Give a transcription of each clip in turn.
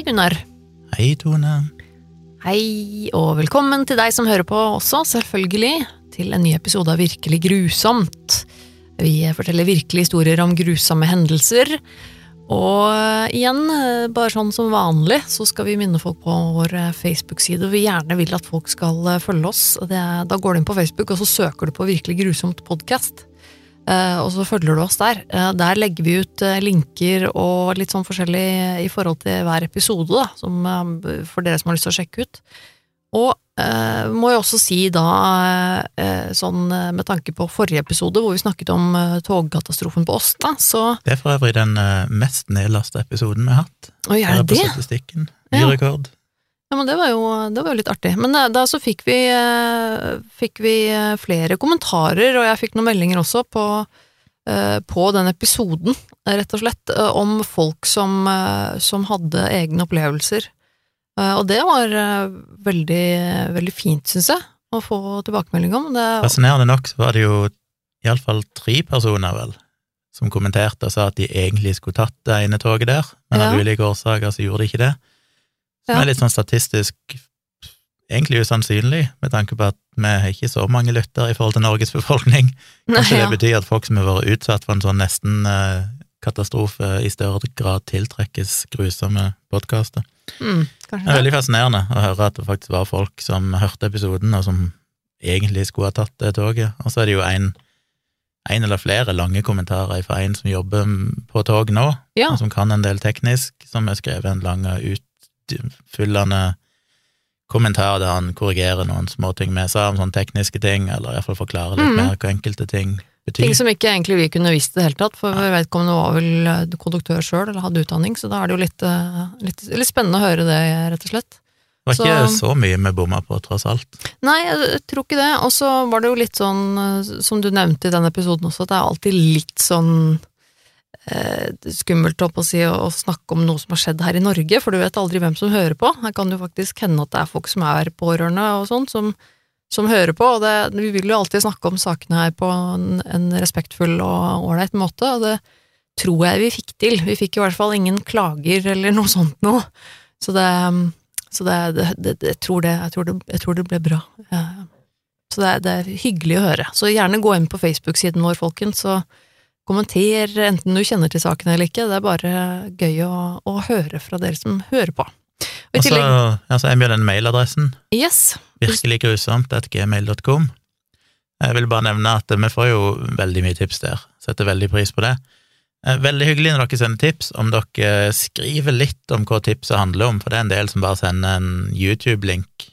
Hei, Gunnar. Hei, Tone. Hei, og velkommen til deg som hører på også, selvfølgelig, til en ny episode av Virkelig grusomt. Vi forteller virkelig historier om grusomme hendelser. Og eh, igjen, eh, bare sånn som vanlig, så skal vi minne folk på vår eh, Facebook-side. Vi gjerne vil at folk skal følge oss. Da går du inn på Facebook, og så søker du på Virkelig grusomt podkast. Og så følger du oss der. der legger vi ut linker og litt sånn forskjellig i forhold til hver episode, da, som, for dere som har lyst til å sjekke ut. Og Uh, må jo også si da, sånn med tanke på forrige episode hvor vi snakket om togkatastrofen på Åsta, så Det er for øvrig den mest nedlasta episoden vi har hatt. Oi, er det det? statistikken. Ny ja. rekord. Ja, men det var, jo, det var jo litt artig. Men da så fikk vi, fikk vi flere kommentarer, og jeg fikk noen meldinger også på, på den episoden, rett og slett, om folk som, som hadde egne opplevelser Eh, og det var eh, veldig, veldig fint, syns jeg, å få tilbakemelding om. Det Fascinerende nok så var det jo iallfall tre personer, vel, som kommenterte og sa at de egentlig skulle tatt det ene toget der, men av ulike årsaker så gjorde de ikke det. Som ja. er litt sånn statistisk egentlig usannsynlig, med tanke på at vi har ikke så mange lyttere i forhold til Norges befolkning. Kanskje Nei, ja. det betyr at folk som har vært utsatt for en sånn nesten uh, katastrofe, i større grad tiltrekkes grusomme podkaster. Mm, det er veldig fascinerende å høre at det faktisk var folk som hørte episoden, og som egentlig skulle ha tatt det toget. Og så er det jo en, en eller flere lange kommentarer fra en som jobber på tog nå, ja. og som kan en del teknisk, som har skrevet en lang og utfyllende kommentar der han korrigerer noen småting vi sa om sånne tekniske ting, eller iallfall forklarer litt mm. mer hva enkelte ting betyr. Ting som ikke egentlig vi kunne visst i det hele tatt, for ja. vedkommende var vel eh, konduktør sjøl eller hadde utdanning, så da er det jo litt, eh, litt, litt spennende å høre det, rett og slett. Det var så, ikke så mye vi bomma på, tross alt. Nei, jeg tror ikke det. Og så var det jo litt sånn, eh, som du nevnte i den episoden også, at det er alltid litt sånn skummelt å, si, å, snakke om noe som har skjedd her i Norge, for du vet aldri hvem som hører på. Her kan jo faktisk hende at det er folk som er pårørende og sånn, som som hører på, og det, vi vil jo alltid snakke om sakene her på en, en respektfull og ålreit måte, og det tror jeg vi fikk til. Vi fikk i hvert fall ingen klager eller noe sånt noe, så det, så det, det jeg, tror jeg, tror jeg, tror det, ble bra. Så det, er hyggelig å høre. Så gjerne gå inn på Facebook-siden vår, folkens, og kommenter, enten du kjenner til saken eller ikke. Det er bare gøy å, å høre fra dere som hører på. Og så altså, jeg med den mailadressen. Yes. Virkelig grusomt at gmail.com. Jeg vil bare nevne at vi får jo veldig mye tips der. Setter veldig pris på det. Eh, veldig hyggelig når dere sender tips, om dere skriver litt om hva tipset handler om, for det er en del som bare sender en YouTube-link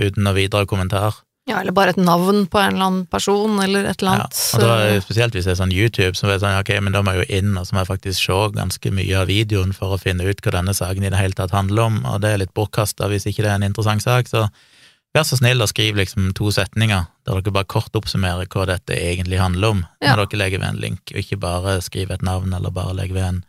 uten noe videre kommentar. Ja, eller bare et navn på en eller annen person, eller et eller annet. Ja, og da, Spesielt hvis det er sånn YouTube, så er det sånn, ok, men da må jeg jo inn og så må jeg faktisk se ganske mye av videoen for å finne ut hva denne saken i det hele tatt handler om, og det er litt bortkasta hvis ikke det er en interessant sak, så vær så snill og skriv liksom to setninger der dere bare kort oppsummerer hva dette egentlig handler om, ja. når dere legger ved en link, og ikke bare skriver et navn eller bare legger ved en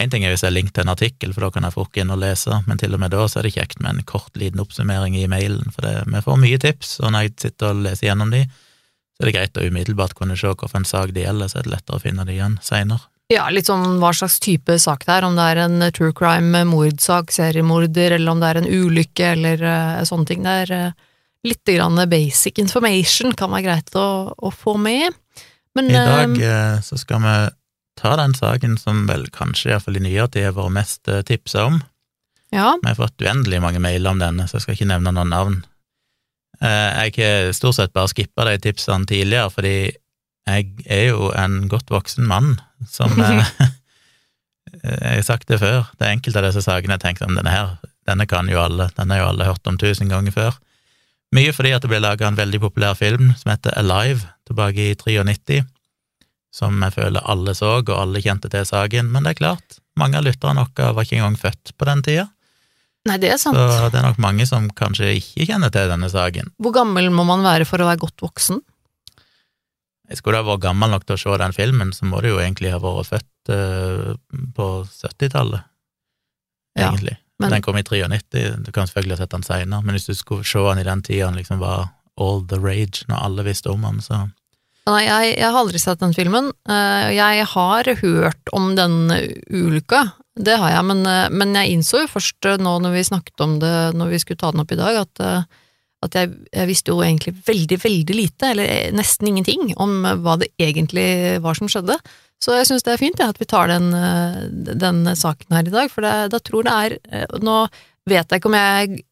Én ting er hvis jeg har link til en artikkel, for da kan jeg fort inn og lese, men til og med da så er det kjekt med en kort, liten oppsummering i mailen, for det, vi får mye tips, og når jeg sitter og leser gjennom de, så er det greit å umiddelbart kunne se hvilken sak det gjelder, så er det lettere å finne det igjen seinere. Ja, litt sånn hva slags type sak det er, om det er en true crime mordsak, seriemorder, eller om det er en ulykke, eller uh, sånne ting. Det er uh, litt grann basic information kan være greit å, å få med. Men, I dag uh, så skal vi ta den saken som vel kanskje iallfall i nyere tid har vært mest eh, tipsa om. Ja. Vi har fått uendelig mange mailer om denne, så jeg skal ikke nevne noen navn. Eh, jeg har stort sett bare skippa de tipsene tidligere, fordi jeg er jo en godt voksen mann som eh, Jeg har sagt det før, det er enkelte av disse sakene jeg tenkte om denne her, denne kan jo alle, denne har jo alle hørt om tusen ganger før. Mye fordi at det ble laga en veldig populær film som heter Alive, tilbake i 93 som jeg føler alle så, og alle kjente til saken, men det er klart, mange av lytterne våre var ikke engang født på den tida. Nei, det er sant. Så det er nok mange som kanskje ikke kjenner til denne saken. Hvor gammel må man være for å være godt voksen? Jeg skulle ha vært gammel nok til å se den filmen, så må du jo egentlig ha vært født uh, på 70-tallet, egentlig. Ja, men... Den kom i 93, du kan selvfølgelig ha sett den seinere, men hvis du skulle se den i den tida han liksom var all the rage, når alle visste om den, så Nei, jeg, jeg, har aldri sett den filmen. Eh, jeg har hørt om den ulykka, det har jeg, men, eh, men jeg innså jo først eh, nå når vi snakket om det når vi skulle ta den opp i dag, at, at jeg, jeg visste jo egentlig veldig, veldig lite, eller nesten ingenting, om hva det egentlig var som skjedde. Så jeg syns det er fint ja, at vi tar den, den, saken her i dag, for da tror det er Nå vet jeg ikke om jeg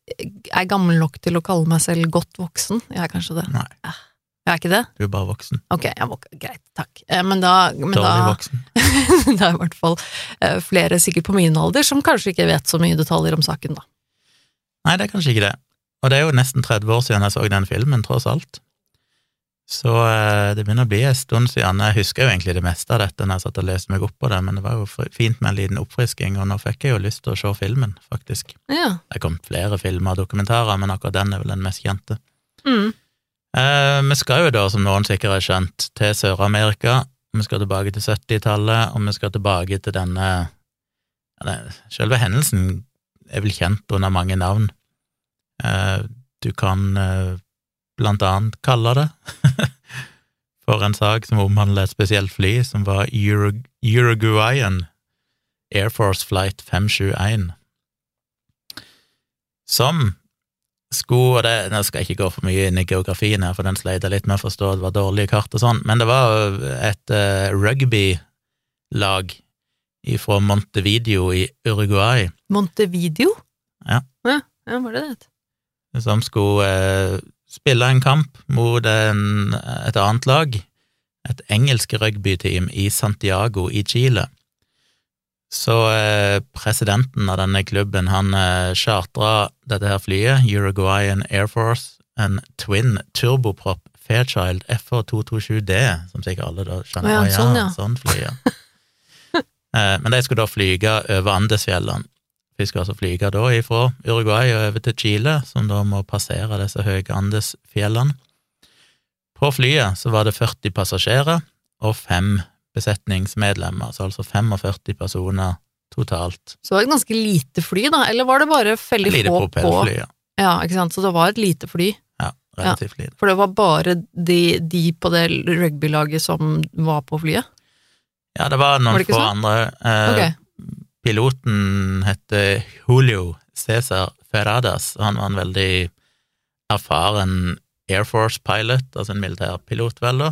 er gammel nok til å kalle meg selv godt voksen. Jeg er kanskje det. Nei. Jeg er ikke det? Du er bare voksen. Ok, voksen. greit, takk. Eh, men da men da, det er i hvert fall eh, flere sikkert på min alder som kanskje ikke vet så mye detaljer om saken, da. Nei, det er kanskje ikke det. Og det er jo nesten 30 år siden jeg så den filmen, tross alt. Så eh, det begynner å bli en stund siden. Jeg husker jo egentlig det meste av dette når jeg satt og leste meg opp på det, men det var jo fint med en liten oppfrisking, og nå fikk jeg jo lyst til å se filmen, faktisk. Ja. Det kom flere filmer og dokumentarer, men akkurat den er vel den mest kjente. Mm. Eh, vi skal jo da, som noen sikkert har skjønt, til Sør-Amerika. Vi skal tilbake til 70-tallet, og vi skal tilbake til denne Selve hendelsen er vel kjent under mange navn. Eh, du kan eh, blant annet kalle det for en sak som omhandler et spesielt fly, som var Uruguayan Air Force Flight 571, som skulle og det, Nå skal jeg ikke gå for mye inn i geografien her, for den sleit jeg litt med å forstå, det var dårlige kart og sånn, men det var et uh, rugbylag fra Montevideo i Uruguay. Montevideo? Ja. Ja, ja var det det? Som skulle uh, spille en kamp mot en, et annet lag, et engelsk rugbyteam i Santiago i Chile. Så eh, presidenten av denne klubben, han eh, chartra dette her flyet, Uruguayan Air Force, en twin turboprop Fairchild FH227D, som sikkert alle da skjønner. Ja, sånn, ja. sånn fly, ja. eh, men de skulle da flyge over Andesfjellene. De skulle altså flyge da ifra Uruguay og over til Chile, som da må passere disse høye Andesfjellene. På flyet så var det 40 passasjerer og fem besetningsmedlemmer, så altså 45 personer totalt. Så det var et ganske lite fly, da, eller var det bare veldig lite få på? Ja. ja, ikke sant, så det var et lite fly. Ja, relativt lite. For det var bare de, de på det rugbylaget som var på flyet? Ja, det var noen var det få sånn? andre. Eh, okay. Piloten heter Julio Cæsar Ferradas, og han var en veldig erfaren Air Force-pilot, altså en militærpilot, vel, da.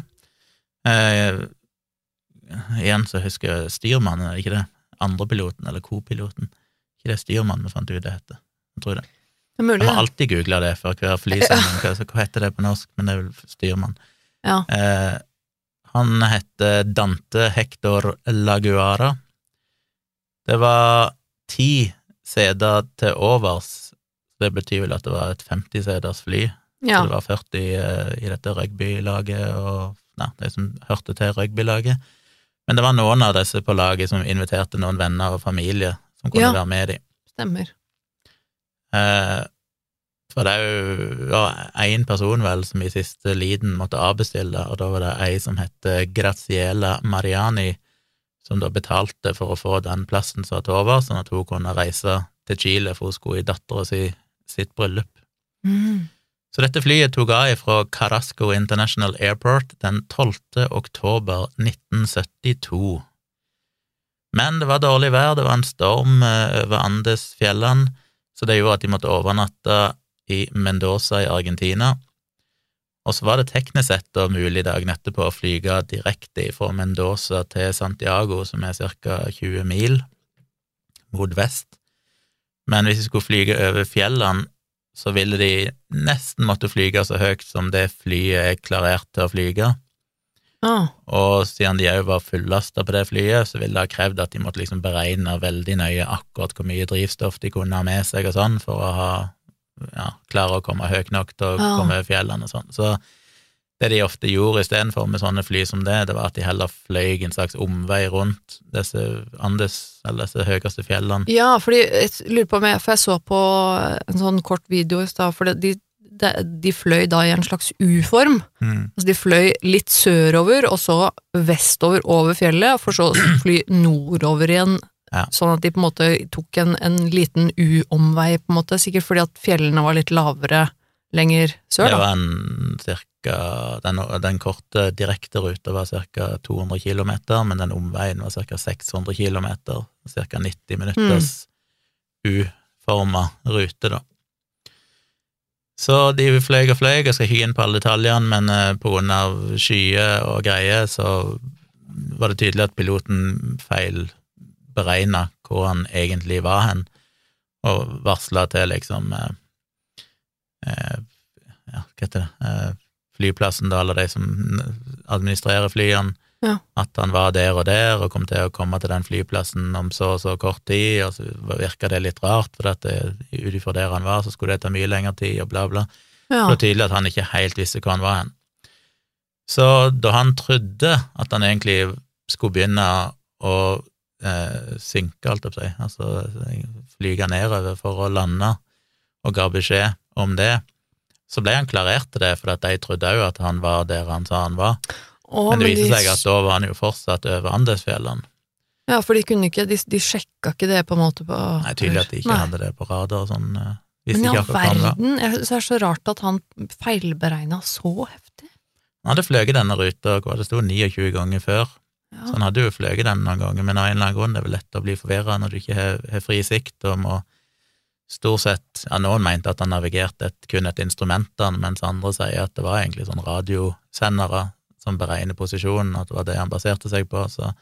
Eh, igjen så husker jeg styrmannen, er det ikke det? Andrepiloten, eller kopiloten. Ikke det styrmannen vi fant ut det heter. Jeg tror det. Det mulig, Jeg har alltid googla det før hver flysending. Hva, hva heter det på norsk? Men det er vel styrmann. Ja. Eh, han heter Dante Hector Laguara. Det var ti seter til overs. Det betyr vel at det var et 50-seters fly. ja. Så det var 40 eh, i dette rugbylaget og nei, de som hørte til rugbylaget. Men det var noen av disse på laget som inviterte noen venner og familie som kunne Ja. være med dem. Stemmer. Eh, for det er jo én person, vel, som i siste liten måtte avbestille, og da var det ei som het Graziela Mariani, som da betalte for å få den plassen som var til over, sånn at hun kunne reise til Chile, for hun skulle i dattera si sitt bryllup. Mm. Så dette flyet tok av fra Carasco International Airport den 12. oktober 1972. Men det var dårlig vær, det var en storm eh, over Andesfjellene, så det gjorde at de måtte overnatte i Mendoza i Argentina. Og så var det teknisk sett da mulig dagen etterpå å flyge direkte fra Mendoza til Santiago, som er ca. 20 mil mot vest. Men hvis vi skulle flyge over fjellene, så ville de nesten måtte flyge så høyt som det flyet er klarert til å flyge. Ah, Og siden de òg var fullasta på det flyet, så ville det ha krevd at de måtte liksom beregne veldig nøye akkurat hvor mye drivstoff de kunne ha med seg og sånn, for å ha, ja, klare å komme høyt nok til å ah. komme over fjellene og sånn. Så det de ofte gjorde istedenfor med sånne fly som det, det var at de heller fløy en slags omvei rundt disse Andes, eller disse høyeste fjellene. ja, fordi jeg lurer på om jeg For jeg så på en sånn kort video i stad, for de, de, de fløy da i en slags U-form. Mm. Altså de fløy litt sørover, og så vestover over fjellet, for så å fly nordover igjen. Ja. Sånn at de på en måte tok en, en liten U-omvei, på en måte, sikkert fordi at fjellene var litt lavere lenger sør, Det var en cirka Den, den korte direkteruta var ca. 200 km, men den omveien var ca. 600 km, ca. 90 minutters mm. uforma rute, da. Så de fløy og fløy, jeg skal ikke inn på alle detaljene, men eh, på grunn av skyer og greier, så var det tydelig at piloten feilberegna hvor han egentlig var hen, og varsla til liksom eh, eh, Ja, hva heter det eh, Flyplassen, da, eller de som administrerer flyene, ja. at han var der og der og kom til å komme til den flyplassen om så og så kort tid, og så virka det litt rart, for at ut ifra der han var, så skulle det ta mye lengre tid, og bla, bla. Ja. Det var tydelig at han ikke helt visste hvor han var hen. Så da han trodde at han egentlig skulle begynne å eh, synke, alt jeg på si, altså flyge nedover for å lande, og ga beskjed om det, så ble han klarert til det, for de trodde òg at han var der han sa han var. Åh, men det viste de... seg at da var han jo fortsatt over Andesfjellene. Ja, for de kunne ikke, de, de sjekka ikke det på en måte på Nei, tydelig at de ikke Nei. hadde det på radar og sånn. Eh, men i all verden, det er så rart at han feilberegna så heftig. Han hadde fløyet denne ruta, det sto 29 ganger før, ja. Så han hadde jo fløyet den noen ganger, men av en eller annen grunn det er vel lett å bli forvirra når du ikke har, har fri sikt og må stort sett ja, Noen mente at han navigerte et, kun etter instrumentene, mens andre sier at det var egentlig sånn radiosendere som beregner posisjonen, at det var det han baserte seg på. Så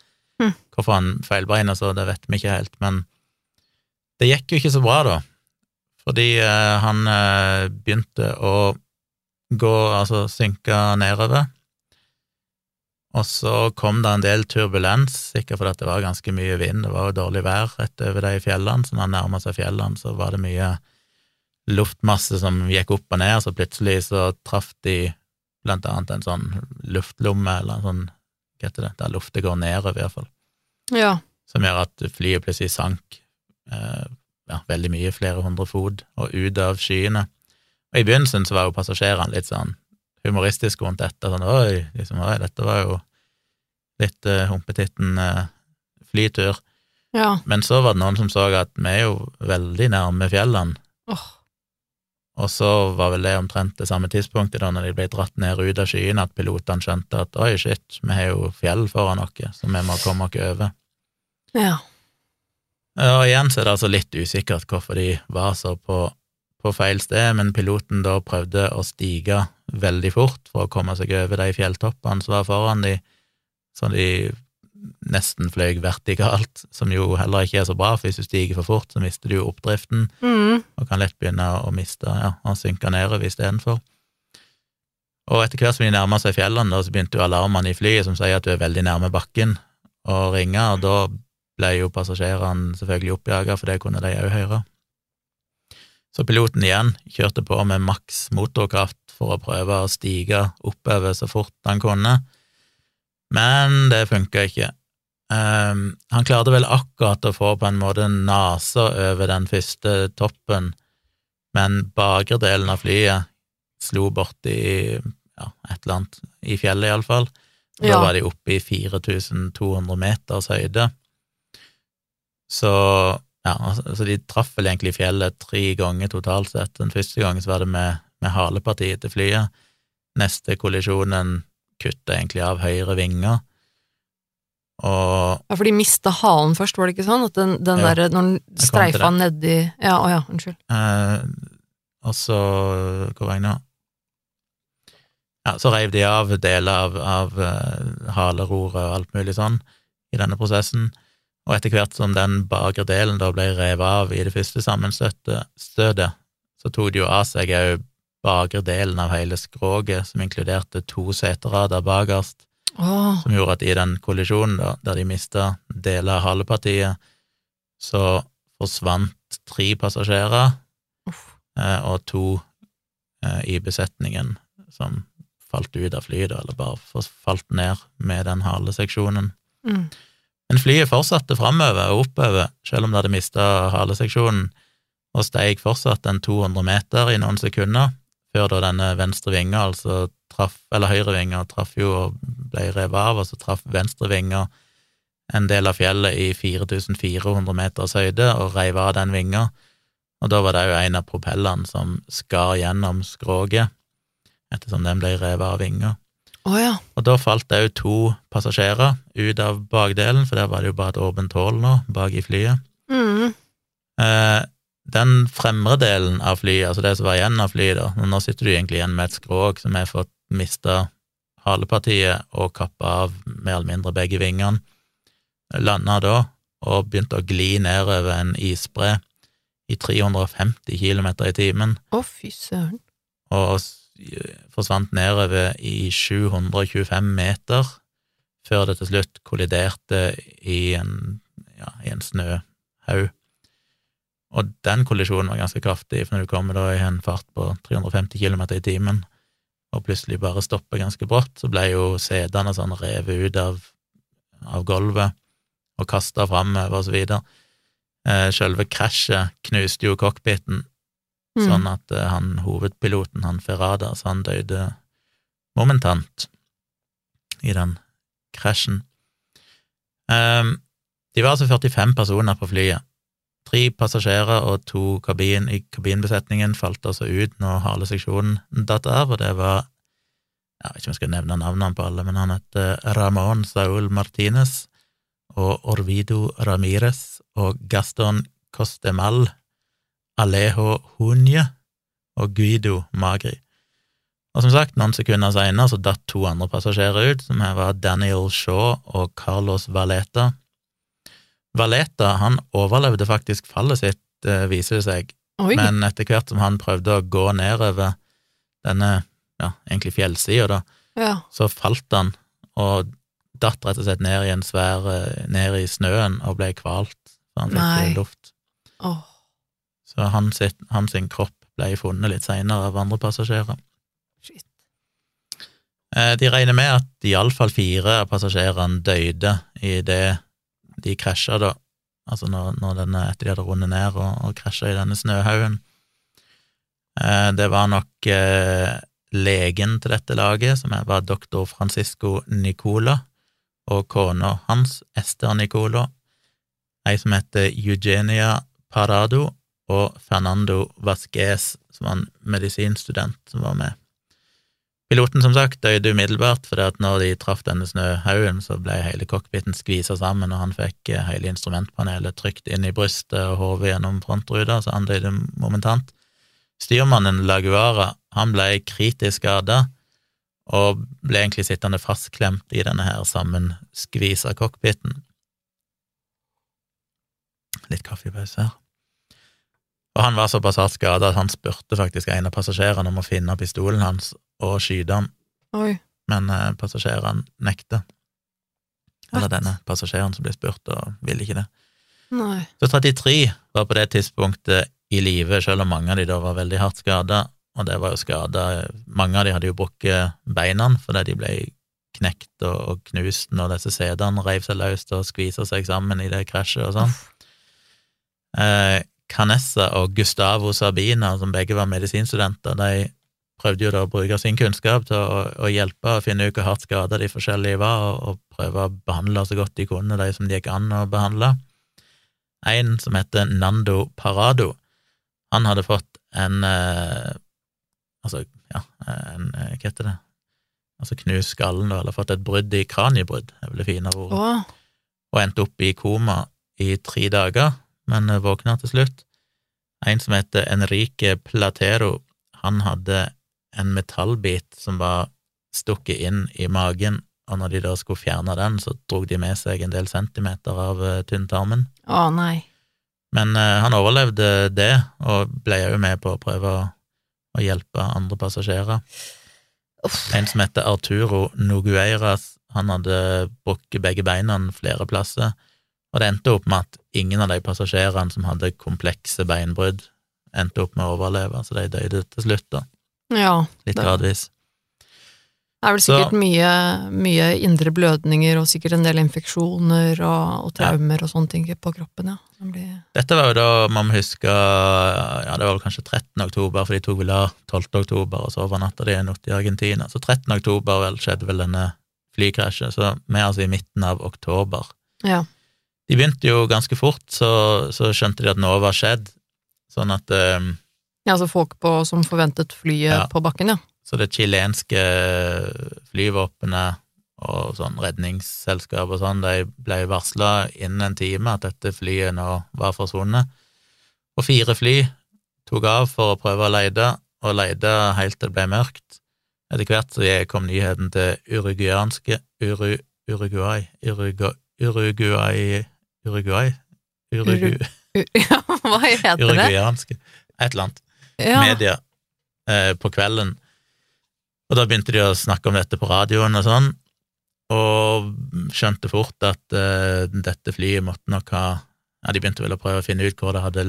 mm. hvorfor han feilberegna så, det vet vi ikke helt. Men det gikk jo ikke så bra, da, fordi eh, han eh, begynte å gå, altså synke nedover og så kom det en del turbulens, sikkert fordi det var ganske mye vind, det var jo dårlig vær rett over de fjellene, så når han nærma seg fjellene, så var det mye luftmasse som gikk opp og ned, så plutselig så traff de blant annet en sånn luftlomme, eller en sånn, hva heter det, der luftet går nedover, i hvert fall, ja. som gjør at flyet plutselig sank eh, ja, veldig mye, flere hundre fot, og ut av skyene. Og i begynnelsen så var jo passasjerene litt sånn humoristisk rundt dette. Sånn, oi, liksom, oi, dette var jo litt uh, humpetitten uh, flytur. Ja. Men så var det noen som så at vi er jo veldig nærme fjellene. Oh. Og så var vel det omtrent det samme tidspunktet da når de ble dratt ned ut av skyene, at pilotene skjønte at oi, shit, vi har jo fjell foran oss, så vi må komme oss over. Ja. Og igjen så er det altså litt usikkert hvorfor de var så på på feil sted, men piloten da prøvde å stige veldig fort for å komme seg over de fjelltoppene som var foran de, så de nesten fløy vertikalt, som jo heller ikke er så bra, for hvis du stiger for fort, så mister du jo oppdriften, mm. og kan lett begynne å miste, ja, å synke nedover istedenfor. Og etter hvert som de nærma seg fjellene, da, så begynte jo alarmene i flyet som sier at du er veldig nærme bakken, å ringe, og da ble jo passasjerene selvfølgelig oppjaga, for det kunne de òg høre. Så piloten igjen kjørte på med maks motorkraft for å prøve å stige oppover så fort han kunne, men det funka ikke. Um, han klarte vel akkurat å få på en måte nesa over den første toppen, men bakre delen av flyet slo borti ja, et eller annet i fjellet, iallfall. Da ja. var de oppe i 4200 meters høyde. Så ja, altså de traff vel egentlig fjellet tre ganger totalt sett. Den første gangen så var det med, med halepartiet til flyet. Neste kollisjonen kutta egentlig av høyre vinger. Og Ja, for de mista halen først, var det ikke sånn? At den, den ja, der, når den streifa nedi Ja, å ja, unnskyld. Eh, og så Hvor var jeg nå? Ja, så reiv de av deler av, av uh, haleroret og alt mulig sånn i denne prosessen og etter hvert som den bakre delen da ble revet av i det første sammenstøtet, så tok de jo av seg òg bakre delen av hele skroget, som inkluderte to seterader bakerst, oh. som gjorde at i den kollisjonen, da, der de mista deler av halepartiet, så forsvant tre passasjerer eh, og to eh, i besetningen som falt ut av flyet, eller bare falt ned med den haleseksjonen. Mm. Men flyet fortsatte framover og oppover, selv om det hadde mista haleseksjonen, og steig fortsatt en 200 meter i noen sekunder, før da denne venstre vinga, altså traff, eller høyre vinga, traff jo og ble revet av, og så traff venstre vinga en del av fjellet i 4400 meters høyde og reiv av den vinga, og da var det jo en av propellene som skar gjennom skroget, ettersom den ble revet av vinga. Oh, ja. Og da falt det òg to passasjerer ut av bakdelen, for der var det jo bare et åpent hull nå, bak i flyet. Mm. Eh, den fremre delen av flyet, altså det som var igjen av flyet, da, nå sitter du egentlig igjen med et skrog som har fått mista halepartiet og kappa av mer eller mindre begge vingene, landa da og begynte å gli nedover en isbre i 350 km i timen, Å, fy søren. og forsvant nedover i 725 meter, før det til slutt kolliderte i en, ja, i en snøhaug. Og den kollisjonen var ganske kraftig, for når du kommer da i en fart på 350 km i timen, og plutselig bare stopper ganske brått, så ble jo setene sånn revet ut av, av gulvet og kasta framover og så videre. Eh, Selve krasjet knuste jo cockpiten, Mm. sånn at eh, han hovedpiloten, han Ferrada, så han døde momentant i den krasjen. Eh, de var altså 45 personer på flyet. Tre passasjerer og to kabin, i kabinbesetningen falt altså ut når haleseksjonen datt av, og det var Jeg vet ikke om jeg skal nevne navnene på alle, men han heter Ramón Saúl Martínez og Orvido Ramírez og Gaston Costemal Alejo Hunje og Guido Magri. Og som sagt, noen sekunder senere så datt to andre passasjerer ut, som her var Daniel Shaw og Carlos Valeta. Valeta han overlevde faktisk fallet sitt, eh, viser det seg, Oi. men etter hvert som han prøvde å gå nedover denne, ja, egentlig fjellsida, da, ja. så falt han og datt rett og slett ned i en svær eh, ned i snøen og ble kvalt, så han fikk luft. Oh. Så han hans sin kropp ble funnet litt seinere av andre passasjerer. shit. Eh, De regner med at iallfall fire av passasjerene døde i det de krasja, da. Altså når, når denne, etter de hadde rundet ned og, og krasja i denne snøhaugen. Eh, Det var nok eh, legen til dette laget, som var doktor Francisco Nicola, og kona hans, Esther Nicola, ei som heter Eugenia Parado, og Fernando Vasquez, som var en medisinstudent som var med. Piloten, som sagt, døde umiddelbart, fordi at når de traff denne snøhaugen, så ble hele cockpiten skvisa sammen, og han fikk eh, hele instrumentpanelet trykt inn i brystet og hodet gjennom frontruta, så han døde momentant. Styrmannen Laguara, han ble kritisk skada, og ble egentlig sittende fastklemt i denne her sammenskvisa cockpiten. Litt kaffepause her. Og han var såpass hardt skada at han spurte faktisk en av passasjerene om å finne pistolen hans og skyte han, Oi. men eh, passasjerene nekter. Eller denne passasjeren som ble spurt, og ville ikke det. Nei. Så 33 var på det tidspunktet i live, selv om mange av de da var veldig hardt skada, og det var jo skada Mange av de hadde jo brukket beina fordi de ble knekt og, og knust når disse setene reiv seg løst og skvisa seg sammen i det krasjet og sånn. Eh, Canessa og Gustavo Sabina, som begge var medisinstudenter, de prøvde jo da å bruke sin kunnskap til å, å hjelpe og finne ut hvor hardt skada de forskjellige var, og, og prøve å behandle så godt de kunne, de som det gikk an å behandle. En som heter Nando Parado, han hadde fått en eh, Altså, ja, en, eh, hva heter det? Altså knust skallen, eller fått et brudd i kraniebrudd, er vel det finere ordet Åh, og endte opp i koma i tre dager, men eh, våkna til slutt. En som heter Enrique Platero, han hadde en metallbit som var stukket inn i magen, og når de da skulle fjerne den, så drog de med seg en del centimeter av uh, tynntarmen. å nei. Men uh, han overlevde det, og ble jo med på å prøve å, å hjelpe andre passasjerer. Uff. En som heter Arturo Nogueiras, han hadde brukket begge beina flere plasser, og det endte opp med at ingen av de passasjerene som hadde komplekse beinbrudd, endte opp med å overleve, så de døde til slutt, da, Ja. litt Det- gradvis. Det er vel Så- sikkert mye, mye indre blødninger og sikkert en del infeksjoner og, og traumer og sånne ting på kroppen, ja. Blir... Dette var jo da, man må huske, ja, det var vel kanskje 13. oktober, for de tok vel av 12. oktober, og så overnatta de en natt i Argentina. Så 13. oktober vel skjedde vel denne flykrasjet, så vi er altså i midten av oktober. Ja. De begynte jo ganske fort, så, så skjønte de at noe var skjedd, sånn at eh, ja, altså folk på, som forventet flyet Ja. på bakken, ja. Så det chilenske flyvåpenet og sånn redningsselskap og sånn, de ble varsla innen en time at dette flyet nå var forsvunnet. Og fire fly tok av for å prøve å lete, og lete helt til det ble mørkt. Etter hvert så kom nyheten til uruguayanske Uru, Uruguay Uruguay Uruguay Uruguay Urugu, Ja, hva heter det? Uruguayanske Et eller annet. Ja. Media eh, på kvelden. Og da begynte de å snakke om dette på radioen og sånn, og skjønte fort at eh, dette flyet måtte nok ha Ja, de begynte vel å prøve å finne ut hvor det hadde,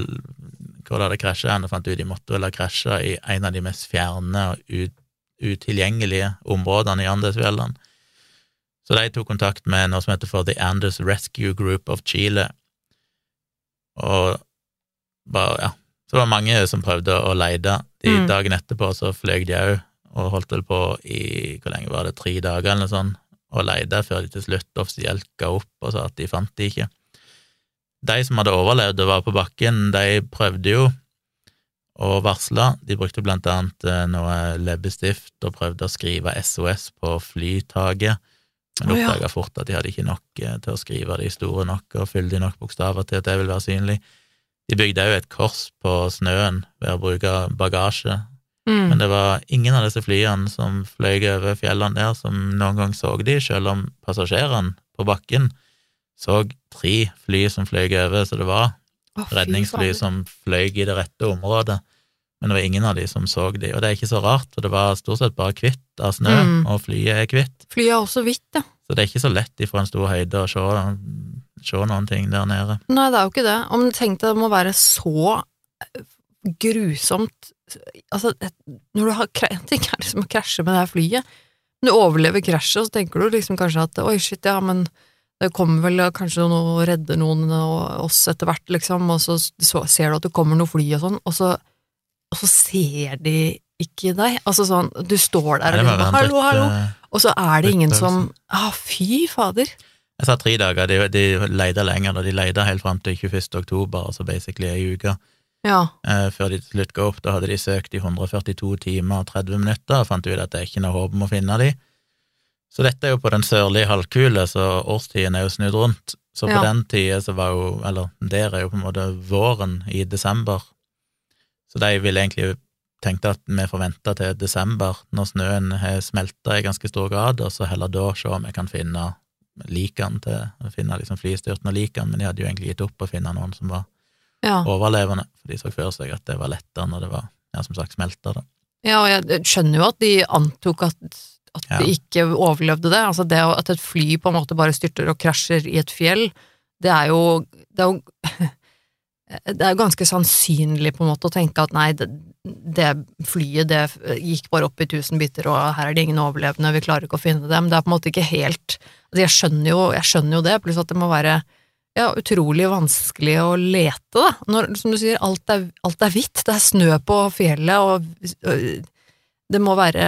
hvor det hadde krasja, og fant ut de måtte vel ha krasja i en av de mest fjerne og ut, utilgjengelige områdene i Andesfjellene. Så de tok kontakt med noe som heter for The Andes Rescue Group of Chile, og bare, ja, så det var mange som prøvde å leide. De Mm. Dagen etterpå så fløy de òg, og holdt vel på i hvor lenge var det, tre dager eller noe sånt, og leide før de til slutt offisielt ga opp og sa at de fant de ikke. De som hadde overlevd og var på bakken, de prøvde jo å varsle. De brukte blant annet eh, noe leppestift og prøvde å skrive SOS på flytaket, men Å, ja. fort at de hadde ikke nok eh, til å skrive de store nok og fylle de nok bokstaver til at det ville være synlig. De bygde òg et kors på snøen ved å bruke bagasje, Mm. men det var ingen av disse flyene som fløy over fjellene der, som noen gang så de, selv om passasjerene på bakken så tre fly som fløy over, så det var oh, redningsfly som fløy i det rette området, men det var ingen av de som så de, og det er ikke så rart, for det var stort sett bare hvitt av snø, Mm. og flyet er hvitt, Flyet er også hvitt, ja. så det er ikke så lett ifra en stor høyde å se, se noen ting der nede. Nei, det er jo ikke det. Om du tenkte det må være så grusomt Altså, når du har En ting er liksom å krasje med det her flyet. Når du overlever krasjet, så tenker du liksom kanskje at oi, shit, ja, men det kommer vel kanskje noe og redder noen og oss etter hvert, liksom, og så, så ser du at det kommer noe fly og sånn, og så, og så ser de ikke deg. Altså sånn, du står der og liksom, hallo, hallo, eh, og så er det ingen som som Ah, fy fader. Jeg sa tre dager, de, de leide lenger, da de leide helt fram til 21. oktober, altså basically ei uke. Ja. eh, før de til slutt ga opp. Da hadde de søkt i 142 timer og 30 minutter og fant ut at det er ikke noe håp om å finne de. Så dette er jo på den sørlige halvkule, så årstiden er jo snudd rundt. Så på Ja. den tida så var jo, eller der er jo på en måte våren i desember. Så de ville egentlig tenkte at vi forventa til desember, når snøen har smelta i ganske stor grad, og så heller da se om vi kan finne likene til, å finne liksom flystyrten og likene, men de hadde jo egentlig gitt opp å finne noen som var ja. overlevende, for de så for seg at det var lettere når det var, ja, som sagt, smelta. Ja, og jeg skjønner jo at de antok at, at Ja. de ikke overlevde det. Altså det at et fly på en måte bare styrter og krasjer i et fjell, det er jo Det er jo, det er jo ganske sannsynlig på en måte å tenke at nei, det, det flyet det gikk bare opp i tusen biter, og her er det ingen overlevende, vi klarer ikke å finne dem. Det er på en måte ikke helt altså jeg, skjønner jo, jeg skjønner jo det, pluss at det må være ja, utrolig vanskelig å lete, da. Når, som du sier, alt er, alt er hvitt, det er snø på fjellet, og og det må være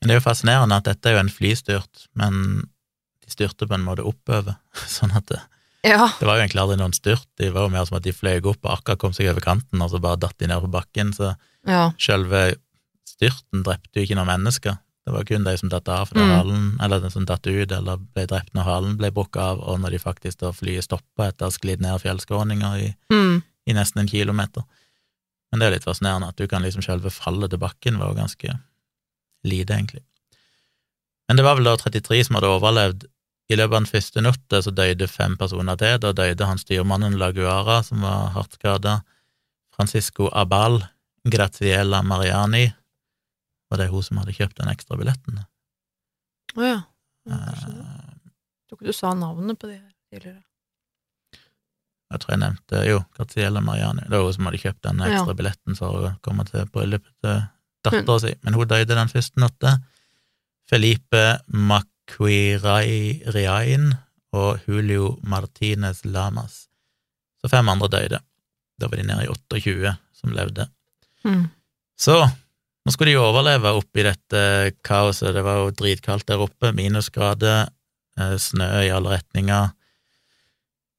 Men det er jo fascinerende at dette er jo en flystyrt, men de styrte på en måte oppover, sånn at det, Ja, det var jo egentlig aldri noen styrt, det var jo mer som at de fløy opp og akkurat kom seg over kanten, og så bare datt de ned på bakken, så ja, selve styrten drepte jo ikke noen mennesker. Det var kun de som datt av fra Mm. halen, eller de som datt ut eller ble drept når halen ble brukket av, og når de faktisk da flyet stoppa etter å ha sklidd ned fjellskråninga i, mm, i nesten en kilometer. Men det er litt fascinerende at du kan liksom selve fallet til bakken var jo ganske lite, egentlig. Men det var vel da 33 som hadde overlevd. I løpet av den første natta så døde fem personer til. Da døde han styrmannen Laguara, som var hardt skada. Francisco Abal, Graziella Mariani, var det hun som hadde kjøpt den ekstra billetten? å oh, Ja. Eh, tror ikke du sa navnet på de her tidligere. Jeg tror jeg nevnte jo, Graziella Mariani. Det var hun som hadde kjøpt den ekstra Ja. billetten for å komme til bryllupet til dattera si, men hun døde den første natta. Felipe Macuirain og Julio Martinez Lamas. Så fem andre døde. Da var de nede i 28 som levde. Mm. Så nå skulle de overleve oppi dette kaoset. Det var jo dritkaldt der oppe, minusgrader, eh, snø i alle retninger.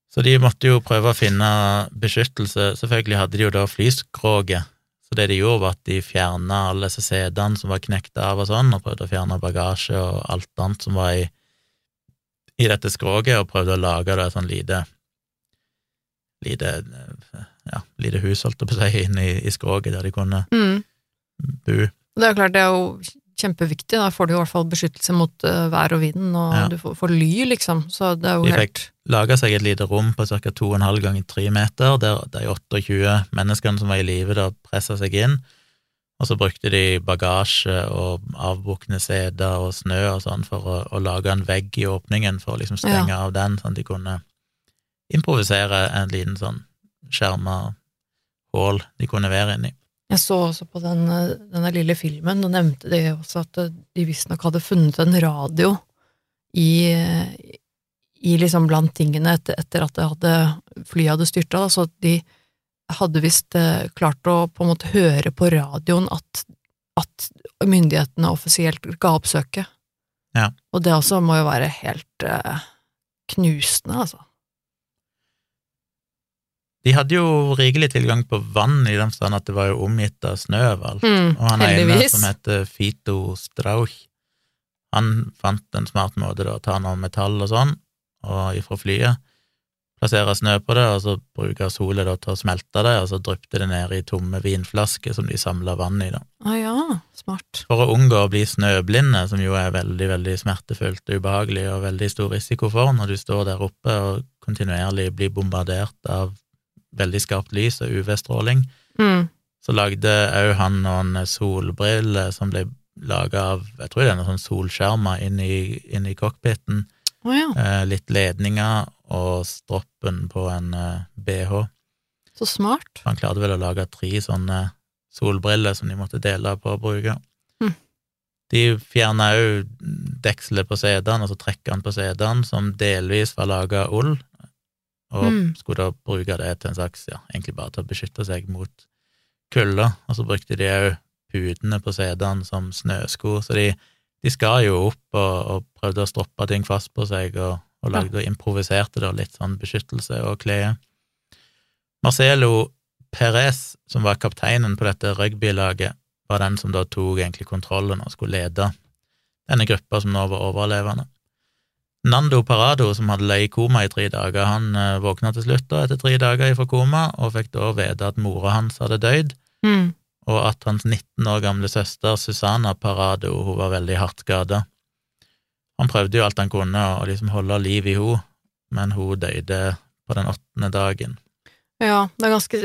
Så de måtte jo prøve å finne beskyttelse. Selvfølgelig hadde de jo da flyskroget, Så det de gjorde, var at de fjerna alle disse setene som var knekt av og sånn, og prøvde å fjerne bagasje og alt annet som var i, i dette skroget, og prøvde å lage det sånn lite lite, ja, lite hus, holdt jeg på å si, inn i, i skroget der de kunne Mm. Bo. Det er klart, det er jo kjempeviktig. Da får du i hvert fall beskyttelse mot uh, vær og vind, og Ja. du får, får ly, liksom. Så det er jo De helt fikk laga seg et lite rom på ca. 2,5 ganger 3 meter, der de 28 menneskene som var i live, da pressa seg inn. Og så brukte de bagasje og avbukne seter og snø og sånn for å, å lage en vegg i åpningen for å liksom stenge av den, sånn at de kunne improvisere en liten sånn skjerma hull de kunne være inni. Jeg så også på den, eh, denne lille filmen, og nevnte de også at eh, de visstnok hadde funnet en radio i, i liksom blant tingene etter, etter at det hadde, flyet hadde styrta, så de hadde visst eh, klart å på en måte høre på radioen at, at myndighetene offisielt ga opp søket. Ja. Og det også må jo være helt knusende, altså. De hadde jo rikelig tilgang på vann i den forstand at det var jo omgitt av snø overalt. Mm, Og han ene som heter Fito Strauch, han fant en smart måte da, å ta noe metall og sånn, og ifra flyet, plassere snø på det, og så bruke solet til å smelte det, og så drypte det ned i tomme vinflasker som de samla vann i, da. Ah ja, smart. For å unngå å bli snøblinde, som jo er veldig, veldig smertefullt og ubehagelig og veldig stor risiko for når du står der oppe og kontinuerlig blir bombardert av veldig skarpt lys og UV-stråling, Mm. så lagde òg han noen solbriller som ble laga av Jeg tror det er noen sånn solskjermer inn i, cockpiten. Oh, ja, Eh, litt ledninger og stroppen på en eh, bh. så smart. Han klarte vel å lage tre sånne solbriller som de måtte dele på å bruke. Hm. De fjerna òg dekselet på setene, altså trekkene på setene, som delvis var laga av ull, og Mm. skulle da bruke det til en slags, ja, egentlig bare til å beskytte seg mot kulda, og så brukte de òg putene på setene som snøsko, så de, de skar jo opp og, og prøvde å stroppe ting fast på seg, og, og lagde og improviserte da litt sånn beskyttelse og klede. Marcelo Perez, som var kapteinen på dette rugbylaget, var den som da tok egentlig kontrollen og skulle lede denne gruppa som nå var overlevende. Nando Parado, som hadde ligget i koma i tre dager, han eh, våkna til slutt da etter tre dager fra koma, og fikk da vite at mora hans hadde dødd, Mm. og at hans 19 år gamle søster Susanna Parado hun var veldig hardt skada. Han prøvde jo alt han kunne å liksom holde liv i henne, men hun døde på den åttende dagen. Ja, det er ganske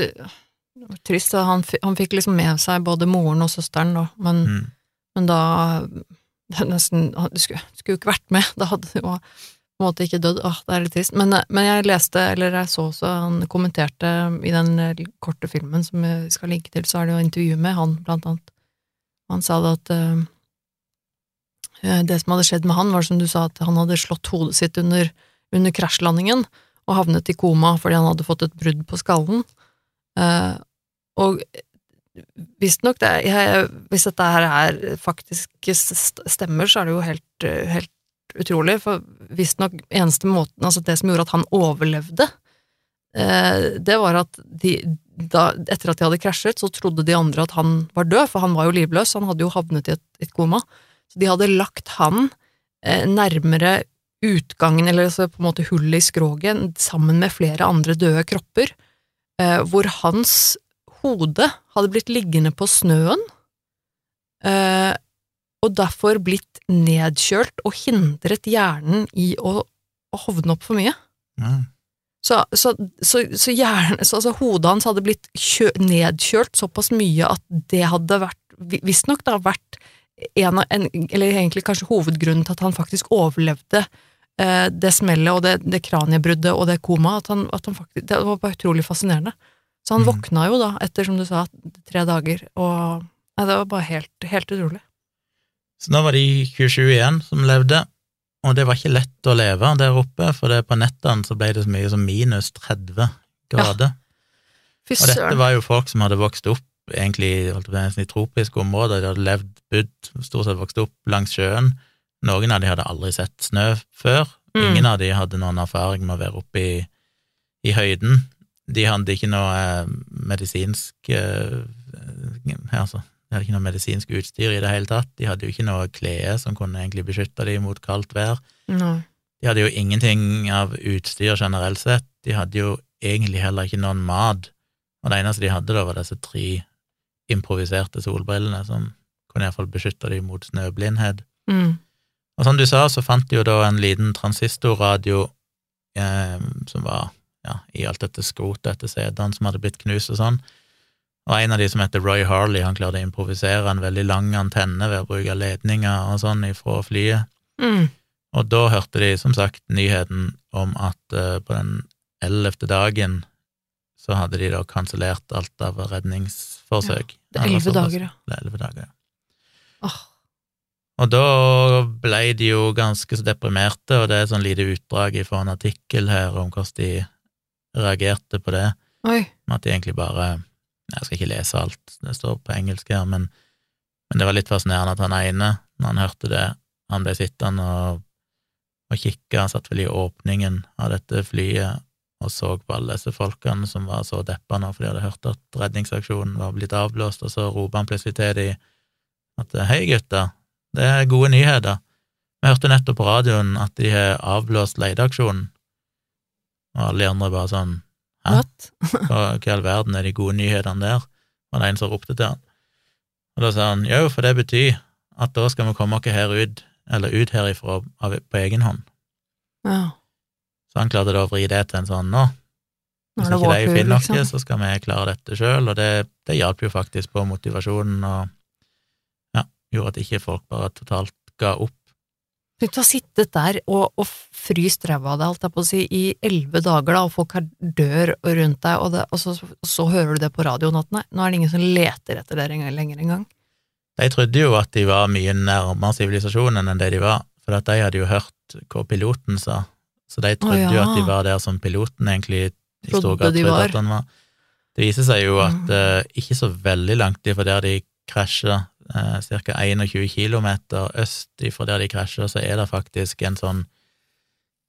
trist. Han, han fikk liksom med seg både moren og søsteren, da, men, Mm. men da det nesten, Du skulle, jo ikke vært med, da hadde du jo på en måte ikke dødd. Åh, det er litt trist. Men, men jeg leste, eller jeg så også, han kommenterte i den eh, korte filmen som vi skal linke til, så er det jo intervju med han, blant annet. Han sa det at eh, eh, det som hadde skjedd med han, var som du sa, at han hadde slått hodet sitt under, under krasjlandingen og havnet i koma fordi han hadde fått et brudd på skallen. Uh, og visstnok, hvis dette her er faktisk stemmer, så er det jo helt, helt utrolig, for visstnok eneste måten, altså det som gjorde at han overlevde, eh, det var at de, da, etter at de hadde krasjet, så trodde de andre at han var død, for han var jo livløs, han hadde jo havnet i et, et koma. Så de hadde lagt han eh, nærmere utgangen, eller altså på en måte hullet i skroget, sammen med flere andre døde kropper, eh, hvor hans hode hadde blitt liggende på snøen, eh, og derfor blitt nedkjølt og hindret hjernen i å, å hovne opp for mye. Ja. Så, så, så, så, hjernen, så altså, hodet hans hadde blitt kjø, nedkjølt såpass mye at det hadde vært, vi- visstnok da vært en en, eller egentlig kanskje hovedgrunnen til at han faktisk overlevde eh, det smellet og det, det kraniebruddet og det komaet, at han, at han faktisk, det var bare utrolig fascinerende. Så han mm. våkna jo da, etter som du sa, tre dager, og nei, det var bare helt, helt utrolig. Så nå var de 27 igjen som levde, og det var ikke lett å leve der oppe, for det på nettene så ble det så mye som minus 30 grader. Ja. Og dette var jo folk som hadde vokst opp egentlig i tropiske områder, de hadde levd, bodd, stort sett vokst opp langs sjøen. Noen av de hadde aldri sett snø før, Mm. ingen av de hadde noen erfaring med å være oppe i, i høyden. De hadde ikke noe eh, medisinsk eh, altså, de hadde ikke noe medisinsk utstyr i det hele tatt. De hadde jo ikke noe klede som kunne egentlig beskytte dem mot kaldt vær. No. De hadde jo ingenting av utstyr generelt sett. De hadde jo egentlig heller ikke noen mat, og det eneste de hadde da, var disse tre improviserte solbrillene som kunne iallfall beskytte dem mot snøblindhet. Mm. Og som du sa, så fant de jo da en liten transistorradio eh, som var ja, i alt dette skrotet etter CD-ene som hadde blitt knust og sånn. Og en av de som heter Roy Harley, han klarte å improvisere en veldig lang antenne ved å bruke ledninger og sånn ifra flyet. Mm. Og da hørte de som sagt nyheten om at uh, på den ellevte dagen så hadde de da kansellert alt av redningsforsøk. Ja, det er elleve dager, ja. Det er elleve dager, ja. Oh. Og da ble de jo ganske så deprimerte, og det er sånn lite utdrag fra en artikkel her om hvordan de reagerte på det, Oi. med at de egentlig bare Jeg skal ikke lese alt, det står på engelsk her, men, men det var litt fascinerende at han ene, når han hørte det, han ble sittende og, og kikke, han satt vel i åpningen av dette flyet og så på alle disse folkene som var så deppa nå, for de hadde hørt at redningsaksjonen var blitt avblåst, og så roper han plutselig til dem at hei, gutter, det er gode nyheter. Vi hørte nettopp på radioen at de har avblåst leteaksjonen, og alle de andre bare sånn Hæ? Hva i all verden er de gode nyhetene der? var det en som ropte til han. Og da sa han jo, for det betyr at da skal vi komme oss her ut, eller ut herifra av, på egen hånd. Ja. Så han klarte da å vri det til en sånn nå, hvis ikke de finner noe, liksom. så skal vi klare dette sjøl, og det, det hjalp jo faktisk på motivasjonen, og ja, gjorde at ikke folk bare totalt ga opp. Tenk har ha sittet der og, og fryst ræva av deg, holdt jeg på å si, i elleve dager, da, og folk her dør rundt deg, og, det, og, så, og så hører du det på radioen at nei, nå er det ingen som leter etter dere lenger engang. De trodde jo at de var mye nærmere sivilisasjonen enn det de var, for at de hadde jo hørt hva piloten sa, så de trodde jo ja. at de var der som piloten egentlig i stor grad trodde var. at han var. Det viser seg jo at Mm. uh, ikke så veldig langt ifra der de krasja, ca. 21 kilometer øst ifra der de krasja, så er det faktisk en sånn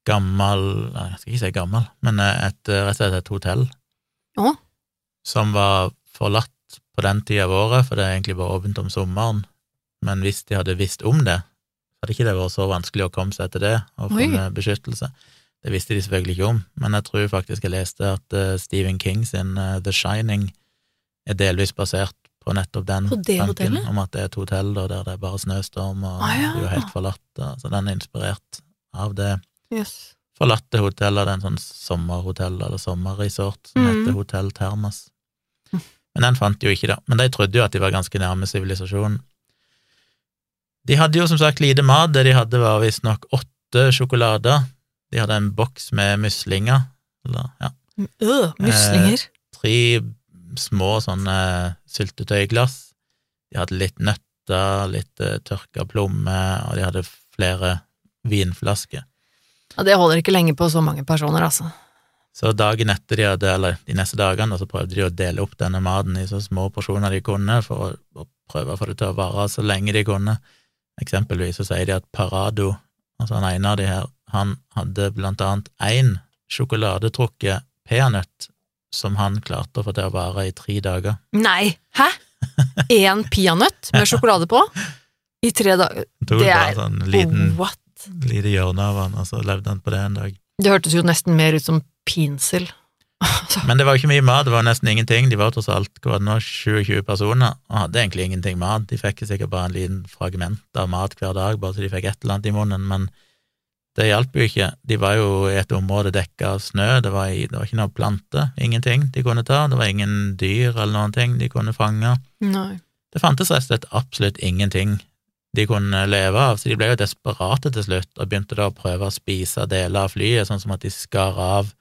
gammel Jeg skal ikke si gammel, men eh, et, eh, rett og slett et hotell ja. som var forlatt på den tida av året, for det er egentlig bare åpent om sommeren. Men hvis de hadde visst om det, hadde ikke det vært så vanskelig å komme seg til det og Oi. beskyttelse. Det visste de selvfølgelig ikke om, men jeg tror faktisk jeg leste at eh, Stephen King sin eh, The Shining er delvis basert på nettopp den På tanken hotellet? om at det er et hotell da, der det er bare snøstorm og Ah, ja. det er jo helt forlatt. Da. Så den er inspirert av det Yes. forlatte hotellet, det er en sånn sommerhotell eller sommerresort som mm. heter Hotell Termas Men den fant de jo ikke, da. Men de trodde jo at de var ganske nærme sivilisasjonen. De hadde jo som sagt lite mat, det de hadde var visstnok åtte sjokolader. De hadde en boks med muslinger, eller ja, Øh, muslinger. tre små sånne syltetøyglass. De hadde litt nøtter, litt uh, tørka plommer, og de hadde flere vinflasker. Ja, det holder ikke lenge på så mange personer, altså. Så dagen etter de hadde, eller de neste dagene, så prøvde de å dele opp denne maten i så små porsjoner de kunne, for å, å prøve å få det til å vare så lenge de kunne. Eksempelvis så sier de at Parado, altså han ene av de her, han hadde blant annet én sjokoladetrukket peanøtt som han klarte å få til å vare i tre dager. Nei! Hæ? Én peanøtt med sjokolade på? I tre dager? Det er- en sånn liten, What? lite hjørne av han, og så levde han på det en dag. Det hørtes jo nesten mer ut som pinsel. Men det var jo ikke mye mat, det var nesten ingenting. De var tross alt hva nå, 27 personer, og hadde egentlig ingenting mat. De fikk sikkert bare en liten fragment av mat hver dag, bare så de fikk et eller annet i munnen, men det hjalp jo ikke. De var jo i et område dekka av snø, det var, i, det var ikke noe plante, ingenting de kunne ta, det var ingen dyr eller noen ting de kunne fange. nei. Det fantes rett og slett absolutt ingenting de kunne leve av, så de ble jo desperate til slutt, og begynte da å prøve å spise deler av flyet, sånn som at de skar av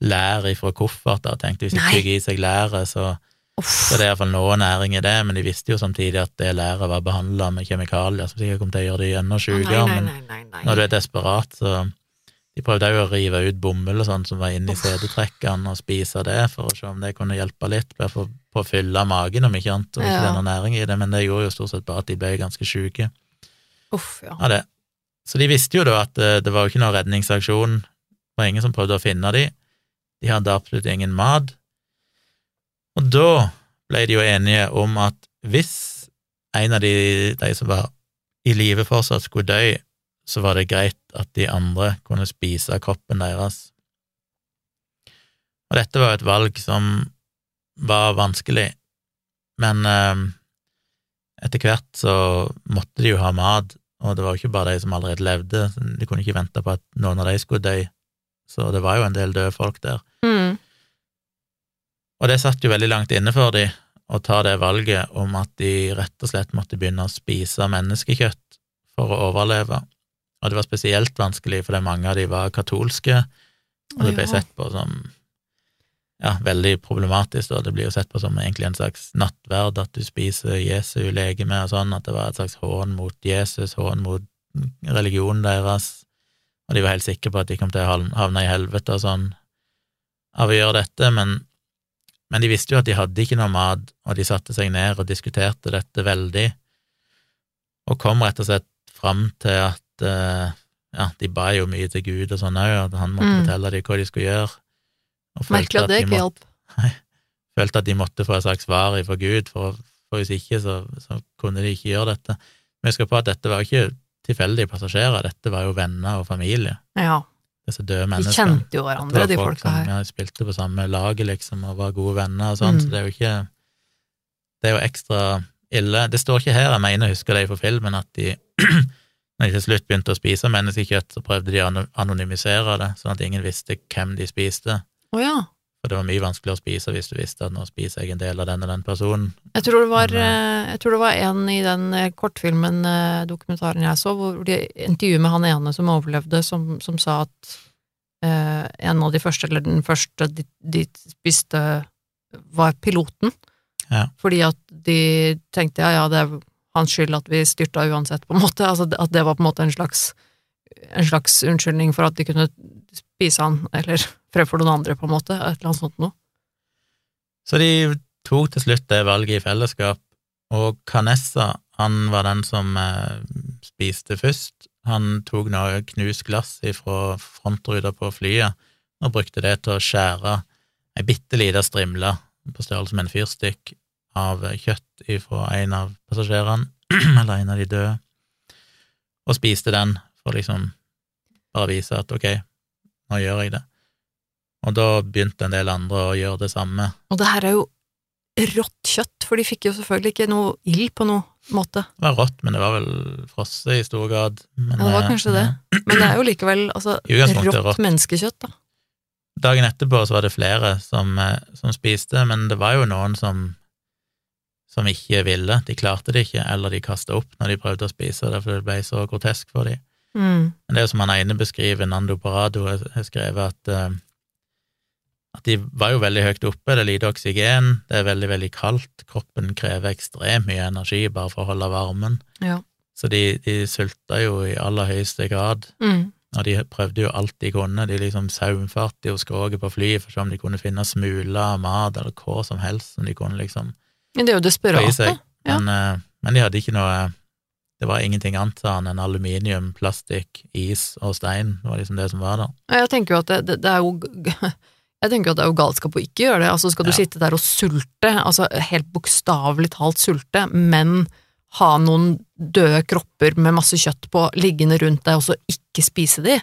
lær ifra kofferter, tenkte hvis de tygger i seg læret, så, Uff. så det er iallfall noe næring i det, men de visste jo samtidig at det læret var behandla med kjemikalier, som sikkert kom til å gjøre det enda sjukere, men når du er desperat, så De prøvde jo å rive ut bomull og sånn som var inni sædetrekkene, og spise det for å se om det kunne hjelpe litt, bare for, på å fylle magen, om ikke annet, og ikke Ja. det er noe næring i det, men det gjorde jo stort sett bare at de ble ganske sjuke Uff, ja. av det. Så de visste jo da at det, det var jo ikke noen redningsaksjon, det var ingen som prøvde å finne de, de hadde absolutt ingen mat, og da ble de jo enige om at hvis en av de, de som var i live fortsatt, skulle dø, så var det greit at de andre kunne spise kroppen deres. Og dette var et valg som var vanskelig, men eh, etter hvert så måtte de jo ha mat, og det var jo ikke bare de som allerede levde, de kunne ikke vente på at noen av de skulle dø, så det var jo en del døde folk der. Mm. Og det satt jo veldig langt inne for de å ta det valget om at de rett og slett måtte begynne å spise menneskekjøtt for å overleve. Og det var spesielt vanskelig fordi mange av de var katolske, og det ble sett på som ja, veldig problematisk, og det blir jo sett på som egentlig en slags nattverd at du spiser Jesu legeme og sånn, at det var et slags hån mot Jesus, hån mot religionen deres, og de var helt sikre på at de kom til å havne i helvete og sånn av å gjøre dette, men, men de visste jo at de hadde ikke noe mat, og de satte seg ned og diskuterte dette veldig, og kom rett og slett fram til at eh, ja, de ba jo mye til Gud og sånn òg, at han måtte Mm. fortelle dem hva de skulle gjøre. Og følte Merkelig at det de ikke måtte- hjalp. følte at de måtte få et slags svar fra Gud, for, for hvis ikke så, så kunne de ikke gjøre dette. Men husk på at dette var ikke tilfeldige passasjerer, dette var jo venner og familie, Ja, disse døde de kjente jo hverandre, de folk folka her. ja, spilte på samme laget, liksom, og var gode venner og sånn, Mm. så det er jo ikke Det er jo ekstra ille. Det står ikke her, jeg mener, jeg husker det fra filmen, at de når de til slutt begynte å spise menneskekjøtt, så prøvde de å anonymisere det, sånn at ingen visste hvem de spiste. Oh, ja. For det var mye vanskeligere å spise hvis du visste at nå spiser jeg en del av den og den personen. Jeg tror det var, Men, eh, jeg tror det var en i den eh, kortfilmen, eh, dokumentaren jeg så, hvor de intervjuet med han ene som overlevde, som, som sa at eh, en av de første, eller den første de, de spiste, var piloten. Ja. Fordi at de tenkte ja, ja, det er hans skyld at vi styrta uansett, på en måte. Altså at det var på en måte en slags, en slags unnskyldning for at de kunne spise han, eller fremfor noen andre, på en måte. Et eller annet sånt noe. Så de tok til slutt det valget i fellesskap, og Canessa, han var den som eh, spiste først. Han tok noe knust glass fra frontruta på flyet og brukte det til å skjære ei bitte lita strimle på størrelse med en fyrstikk av kjøtt fra en av passasjerene, eller en av de døde, og spiste den for liksom bare vise at ok, nå gjør jeg det. Og da begynte en del andre å gjøre det samme. Og det her er jo rått kjøtt, for de fikk jo selvfølgelig ikke noe ild på noen måte. Det var rått, men det var vel frosset i stor grad. Men, Ja, det var eh, kanskje det. Men det er jo likevel altså, rått, rått. menneskekjøtt, da. Dagen etterpå så var det flere som, eh, som spiste, men det var jo noen som, som ikke ville. De klarte det ikke, eller de kasta opp når de prøvde å spise det, for det ble så grotesk for dem. Mm. Men det er som han ene beskriver, Nando Parado, har skrevet at, eh, at de var jo veldig høyt oppe, det er lite oksygen, det er veldig, veldig kaldt, kroppen krever ekstremt mye energi bare for å holde varmen, Ja. så de, de sulta jo i aller høyeste grad. Mm. Og de prøvde jo alt de kunne, de liksom saumfarte jo skroget på flyet for å se om de kunne finne smuler mat eller hva som helst som de kunne liksom Men det er jo desperate. seg. Ja. Eh, men de hadde ikke noe Det var ingenting annet sa han enn aluminium, plastikk, is og stein. Det var liksom det som var der. Jeg tenker jo at det, det, det er jo jeg tenker jo at det er jo galskap å ikke gjøre det. Altså Skal du Ja. sitte der og sulte, altså helt bokstavelig talt sulte, men ha noen døde kropper med masse kjøtt på liggende rundt deg, og så ikke spise de,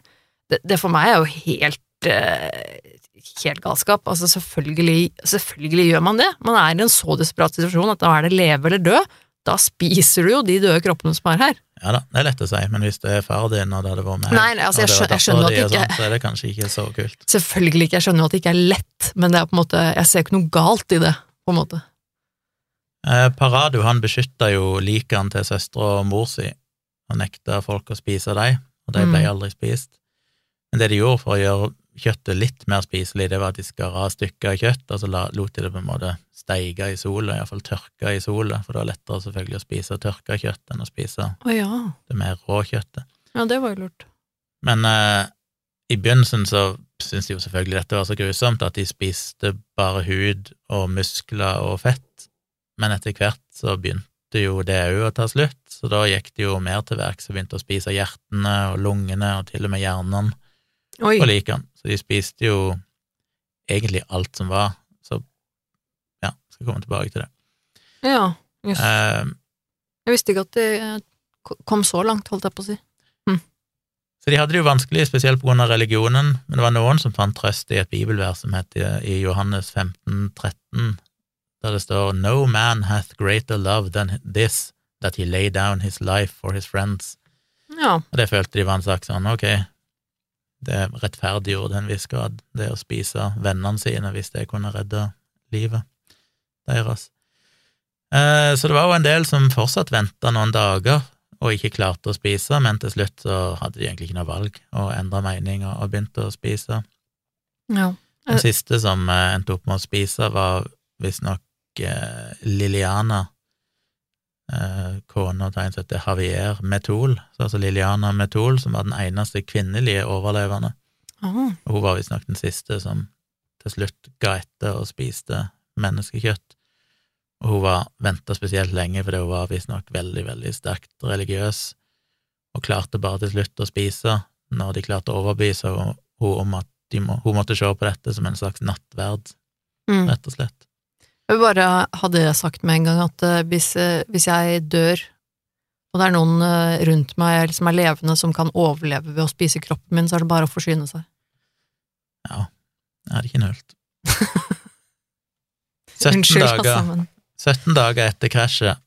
det, det for meg er jo helt eh, helt galskap. Altså selvfølgelig, selvfølgelig gjør man det. Man er i en så desperat situasjon at da er det leve eller dø. Da spiser du jo de døde kroppene som er her. Ja da, det er lett å si, men hvis det er far din, og det hadde vært meg, Nei, nei, altså, jeg skjønner, jeg skjønner at det ikke- sånn, så er det kanskje ikke så kult. Selvfølgelig ikke, jeg skjønner at det ikke er lett, men det er på en måte, jeg ser ikke noe galt i det, på en måte. Eh, Parado han beskytta jo likene til søstera og mor si, og nekta folk å spise dem, og de ble Mm. aldri spist. Men det de gjorde for å gjøre kjøttet litt mer spiselig, det var at de skar av stykker av kjøtt, og så lot de det på en måte steige i sola, iallfall tørke i sola, for det var lettere selvfølgelig å spise tørka kjøtt enn å spise oh, ja. det mer rå kjøttet. Ja, det var jo lurt. Men eh, i begynnelsen så syntes de jo selvfølgelig dette var så grusomt at de spiste bare hud og muskler og fett, men etter hvert så begynte jo det òg å ta slutt, så da gikk de jo mer til verks og begynte å spise hjertene og lungene og til og med hjernen Oi. på likene. Så de spiste jo egentlig alt som var. Så ja, Skal komme tilbake til det. Ja, jøss. Eh, Jeg visste ikke at det kom så langt, holdt jeg på å si. så de hadde det jo vanskelig, spesielt av religionen, men det var noen som fant trøst i et bibelvers som heter i Johannes 15, 13, der det står No man hath greater love than this, that he lay down his life for his friends. Ja, Og det følte de var en sak sånn, ok, det rettferdiggjorde en viss grad, det å spise vennene sine hvis det kunne redde livet deres. Eh, Så det var jo en del som fortsatt venta noen dager og ikke klarte å spise, men til slutt så hadde de egentlig ikke noe valg og endra mening og og begynte å spise. ja. Den siste som eh, endte opp med å spise, var visstnok eh, Liliana, kona til en som heter Javier Metol, altså Liliana Metol, som var den eneste kvinnelige overlevende. Og hun var visstnok den siste som til slutt ga etter og spiste menneskekjøtt. Og hun var venta spesielt lenge fordi hun var visstnok veldig, veldig sterkt religiøs, og klarte bare til slutt å spise når de klarte å overbevise henne om at må, hun måtte se på dette som en slags nattverd, mm. rett og slett. Jeg vil bare ha det sagt med en gang at eh, hvis, eh, hvis jeg dør, og det er noen eh, rundt meg som er levende som kan overleve ved å spise kroppen min, så er det bare å forsyne seg. Ja, jeg hadde ikke nølt. 17 Unnskyld, dager, altså, men 17 dager etter krasjet,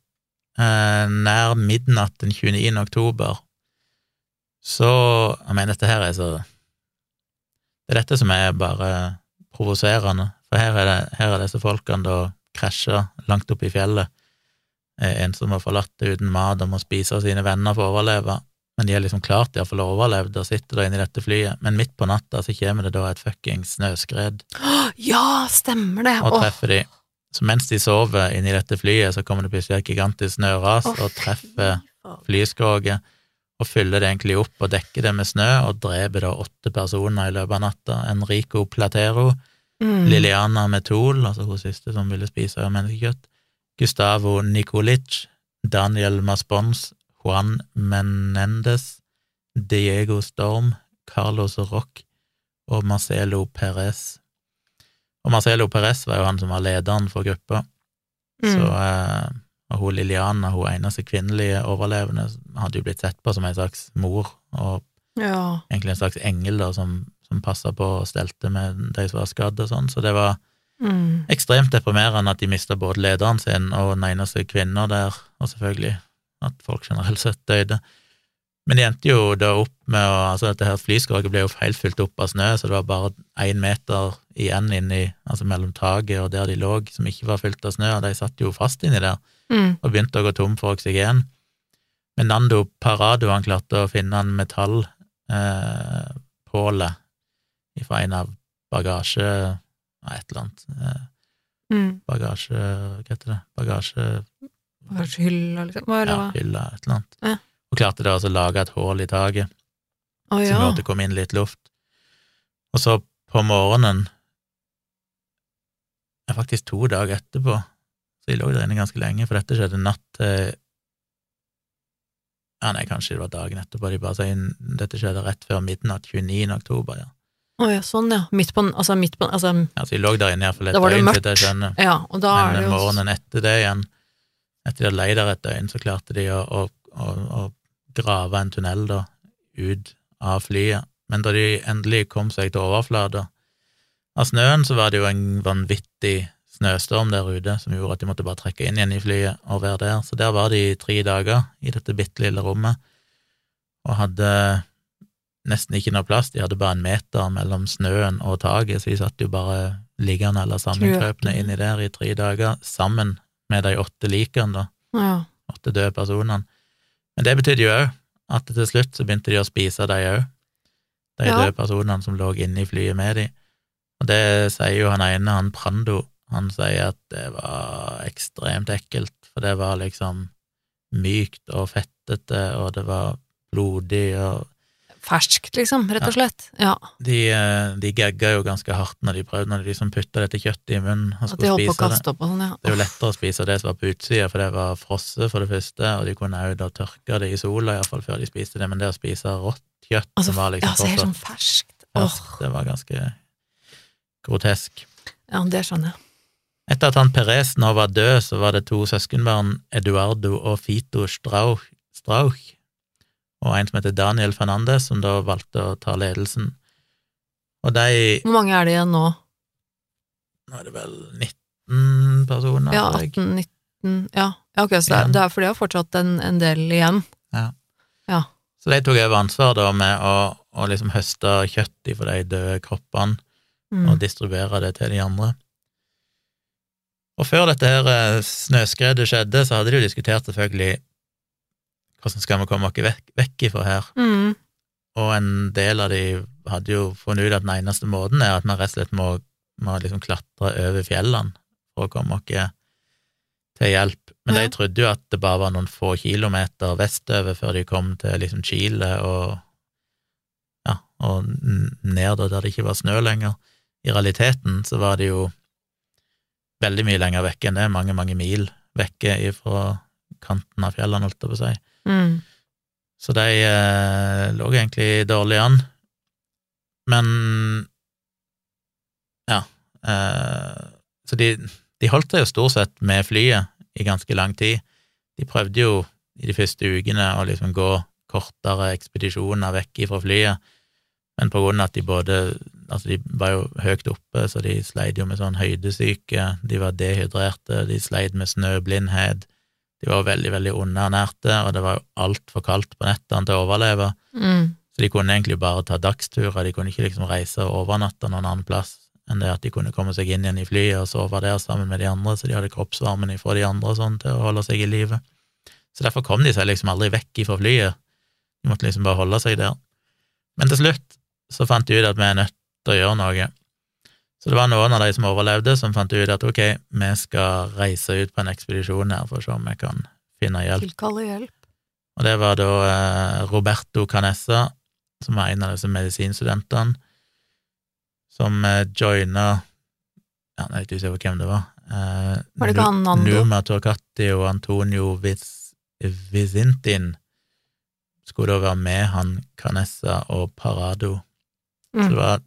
nær midnatt den 29. oktober, så Jeg mener, dette her er så Det er dette som er bare provoserende, for her er, det, her er disse folkene da krasja langt oppe i fjellet, eh, en som har forlatt det uten mat og må spise av sine venner for å overleve, men de har liksom klart de har fått overlevd og sitter da inne i dette flyet, men midt på natta så kommer det da et fuckings snøskred Ja, stemmer det! og treffer de. Så mens de sover inni dette flyet, så kommer det plutselig et gigantisk snøras og treffer flyskroget og fyller det egentlig opp og dekker det med snø og dreper da åtte personer i løpet av natta. Enrico Platero, Mm. Liliana Metol, altså hun siste som ville spise menneskekjøtt, Gustavo Nikolic, Daniel Maspons, Juan Menendez, Diego Storm, Carlos Rock og Marcelo Perez. Og Marcelo Perez var jo han som var lederen for gruppa, Mm. så eh, og hun Liliana, hun eneste kvinnelige overlevende, hadde jo blitt sett på som en slags mor, og Ja. egentlig en slags engel da, som, som passa på og stelte med de som var skadd og sånn, så det var Mm. ekstremt deprimerende at de mista både lederen sin og den eneste kvinna der, og selvfølgelig at folk generelt sett døde. Men de endte jo da opp med å Altså, dette her flyskroget ble jo helt fylt opp av snø, så det var bare én meter igjen inni, altså mellom taket og der de lå, som ikke var fylt av snø, og de satt jo fast inni der Mm. og begynte å gå tom for oksygen. Men Nando Parado han klarte å finne en metallpåle eh, fra en av bagasje... Nei, et eller annet. Eh, Mm. bagasje... Hva heter det? Bagasje... Bagasjehylla, hylla, liksom? Hva er det? Ja, hylla, et eller annet. Ja. Og klarte da å lage et hull i taket, så ja. det kom inn litt luft. Og så på morgenen ja, faktisk to dager etterpå, så jeg lå der inne ganske lenge, for dette skjedde natt til Ja, nei, kanskje det var dagen etterpå, de bare sier dette skjedde rett før midnatt 29. oktober, ja. Å ja, sånn ja. Midt på Altså, midt på Altså, Altså, de lå der inne iallfall et døgn, så jeg skjønner. ja, og da er det jo morgenen etter det igjen, etter de hadde leid der et døgn, så klarte de å, å, å, å grave en tunnel da, ut av flyet. Men da de endelig kom seg til overflata av snøen, så var det jo en vanvittig snøstorm der ute som gjorde at de måtte bare trekke inn igjen i flyet og være der. Så der var de i tre dager i dette bitte lille rommet, og hadde nesten ikke noe plass. De hadde bare en meter mellom snøen og taket, så de satt jo bare liggende eller sammenkrøpne inni der i tre dager, sammen med de åtte likene, da Ja. åtte døde personene. Men det betydde jo òg at til slutt så begynte de å spise de òg, de Ja. døde personene som lå inne i flyet med de. Og det sier jo han ene, han Prando, han sier at det var ekstremt ekkelt, for det var liksom mykt og fettete, og det var blodig, og Ferskt, liksom, rett og slett. Ja. de, eh, de gagga jo ganske hardt når de prøvde, når de liksom putta dette kjøttet i munnen og At de spise det. opp og sånn, ja. Det er jo lettere å spise det som var på utsida, for det var frosset, for det første, og de kunne òg da tørke det i sola, iallfall før de spiste det, men det å spise rått kjøtt Altså, som var ja, liksom så helt sånn ferskt. ja, Åh, Det var ganske grotesk. ja, det skjønner jeg. Etter at han Perez nå var død, så var det to søskenbarn, Eduardo og Fito Strauch, Strauch og en som heter Daniel Fernandez, som da valgte å ta ledelsen. Og de Hvor mange er det igjen nå? Nå er det vel 19 personer? Ja, 18-19 Ja, ja ok, så det er, Igjen. det er for fortsatt en, en del igjen. Ja. Ja. Så de tok over ansvar da med å, å liksom høste kjøtt fra de døde kroppene Mm. og distribuere det til de andre. Og før dette her eh, snøskredet skjedde, så hadde de jo diskutert selvfølgelig hvordan skal vi komme oss vekk, vekk ifra her, Mm. og en del av de hadde jo funnet ut at den eneste måten er at vi rett og slett må, må liksom klatre over fjellene for å komme oss til hjelp. Men Ja. de trodde jo at det bare var noen få kilometer vestover før de kom til liksom Chile og ja, og ned der det ikke var snø lenger. I realiteten så var det jo veldig mye lenger vekke enn det, mange, mange mil vekke fra kanten av fjellene, holdt jeg på å si. Mm. Så de eh, lå egentlig dårlig an. Men ja eh, Så de, de holdt seg jo stort sett med flyet i ganske lang tid. De prøvde jo i de første ukene å liksom gå kortere ekspedisjoner vekk fra flyet, men på grunn av at de både Altså, de var jo høyt oppe, så de sleit jo med sånn høydesyke, de var dehydrerte, de sleit med snøblindhet, de var veldig, veldig underernærte, og det var jo altfor kaldt på nettene til å overleve, Mm. så de kunne egentlig bare ta dagsturer, de kunne ikke liksom reise og overnatte noen annen plass enn det at de kunne komme seg inn igjen i flyet og sove der sammen med de andre, så de hadde kroppsvarmen ifra de andre og sånn til å holde seg i live. Så derfor kom de seg liksom aldri vekk ifra flyet, de måtte liksom bare holde seg der. Men til slutt så fant de ut at vi er nødt til å gjøre noe. Så det var noen av de som overlevde, som fant ut at ok, vi skal reise ut på en ekspedisjon her for å se om vi kan finne hjelp. Tilkalle hjelp. Og det var da eh, Roberto Canessa, som var en av disse medisinstudentene, som eh, joina ja, Jeg vet ikke hvem det var. Eh, Var det ikke han Nando? Numa Torcatti og Antonio Viz, Vizintin skulle da være med han Canessa og Parado. Så det Mm. var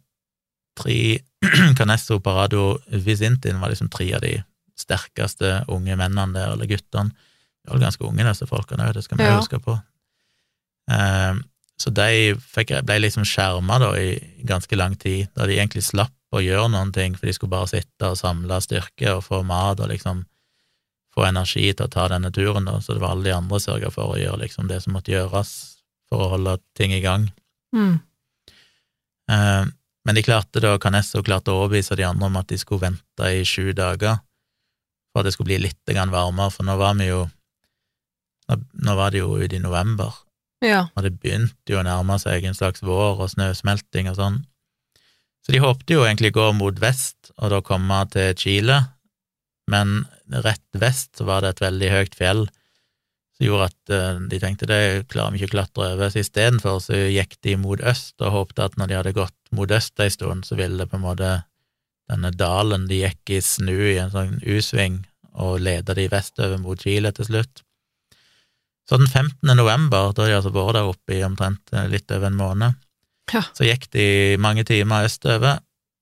tre Canesso, Parado Visintin Vizintin var liksom tre av de sterkeste unge mennene der, eller guttene. De var ganske unge, disse folkene òg, det skal vi Ja. huske på. Um, så de fikk, ble liksom skjerma da i ganske lang tid, da de egentlig slapp å gjøre noen ting, for de skulle bare sitte og samle styrke og få mat og liksom få energi til å ta denne turen, da, så det var alle de andre sørga for å gjøre liksom det som måtte gjøres for å holde ting i gang. Mm. Eh, Men de klarte da, Canesso klarte å overbevise de andre om at de skulle vente i sju dager for at det skulle bli litt varmere, for nå var vi jo Nå, nå var det jo ute i november, Ja. og det begynte jo å nærme seg en slags vår og snøsmelting og sånn. Så de håpte jo egentlig å gå mot vest og da komme til Chile, men rett vest så var det et veldig høyt fjell som gjorde at eh, de tenkte det klarer vi ikke å klatre over, så istedenfor så gikk de mot øst og håpte at når de hadde gått mot øst en stund, så ville det på en måte denne dalen de gikk i snu i en sånn U-sving og lede de vestover mot Chile til slutt. Så den 15. november, da de altså vært der oppe i omtrent eh, litt over en måned, Ja. så gikk de mange timer østover,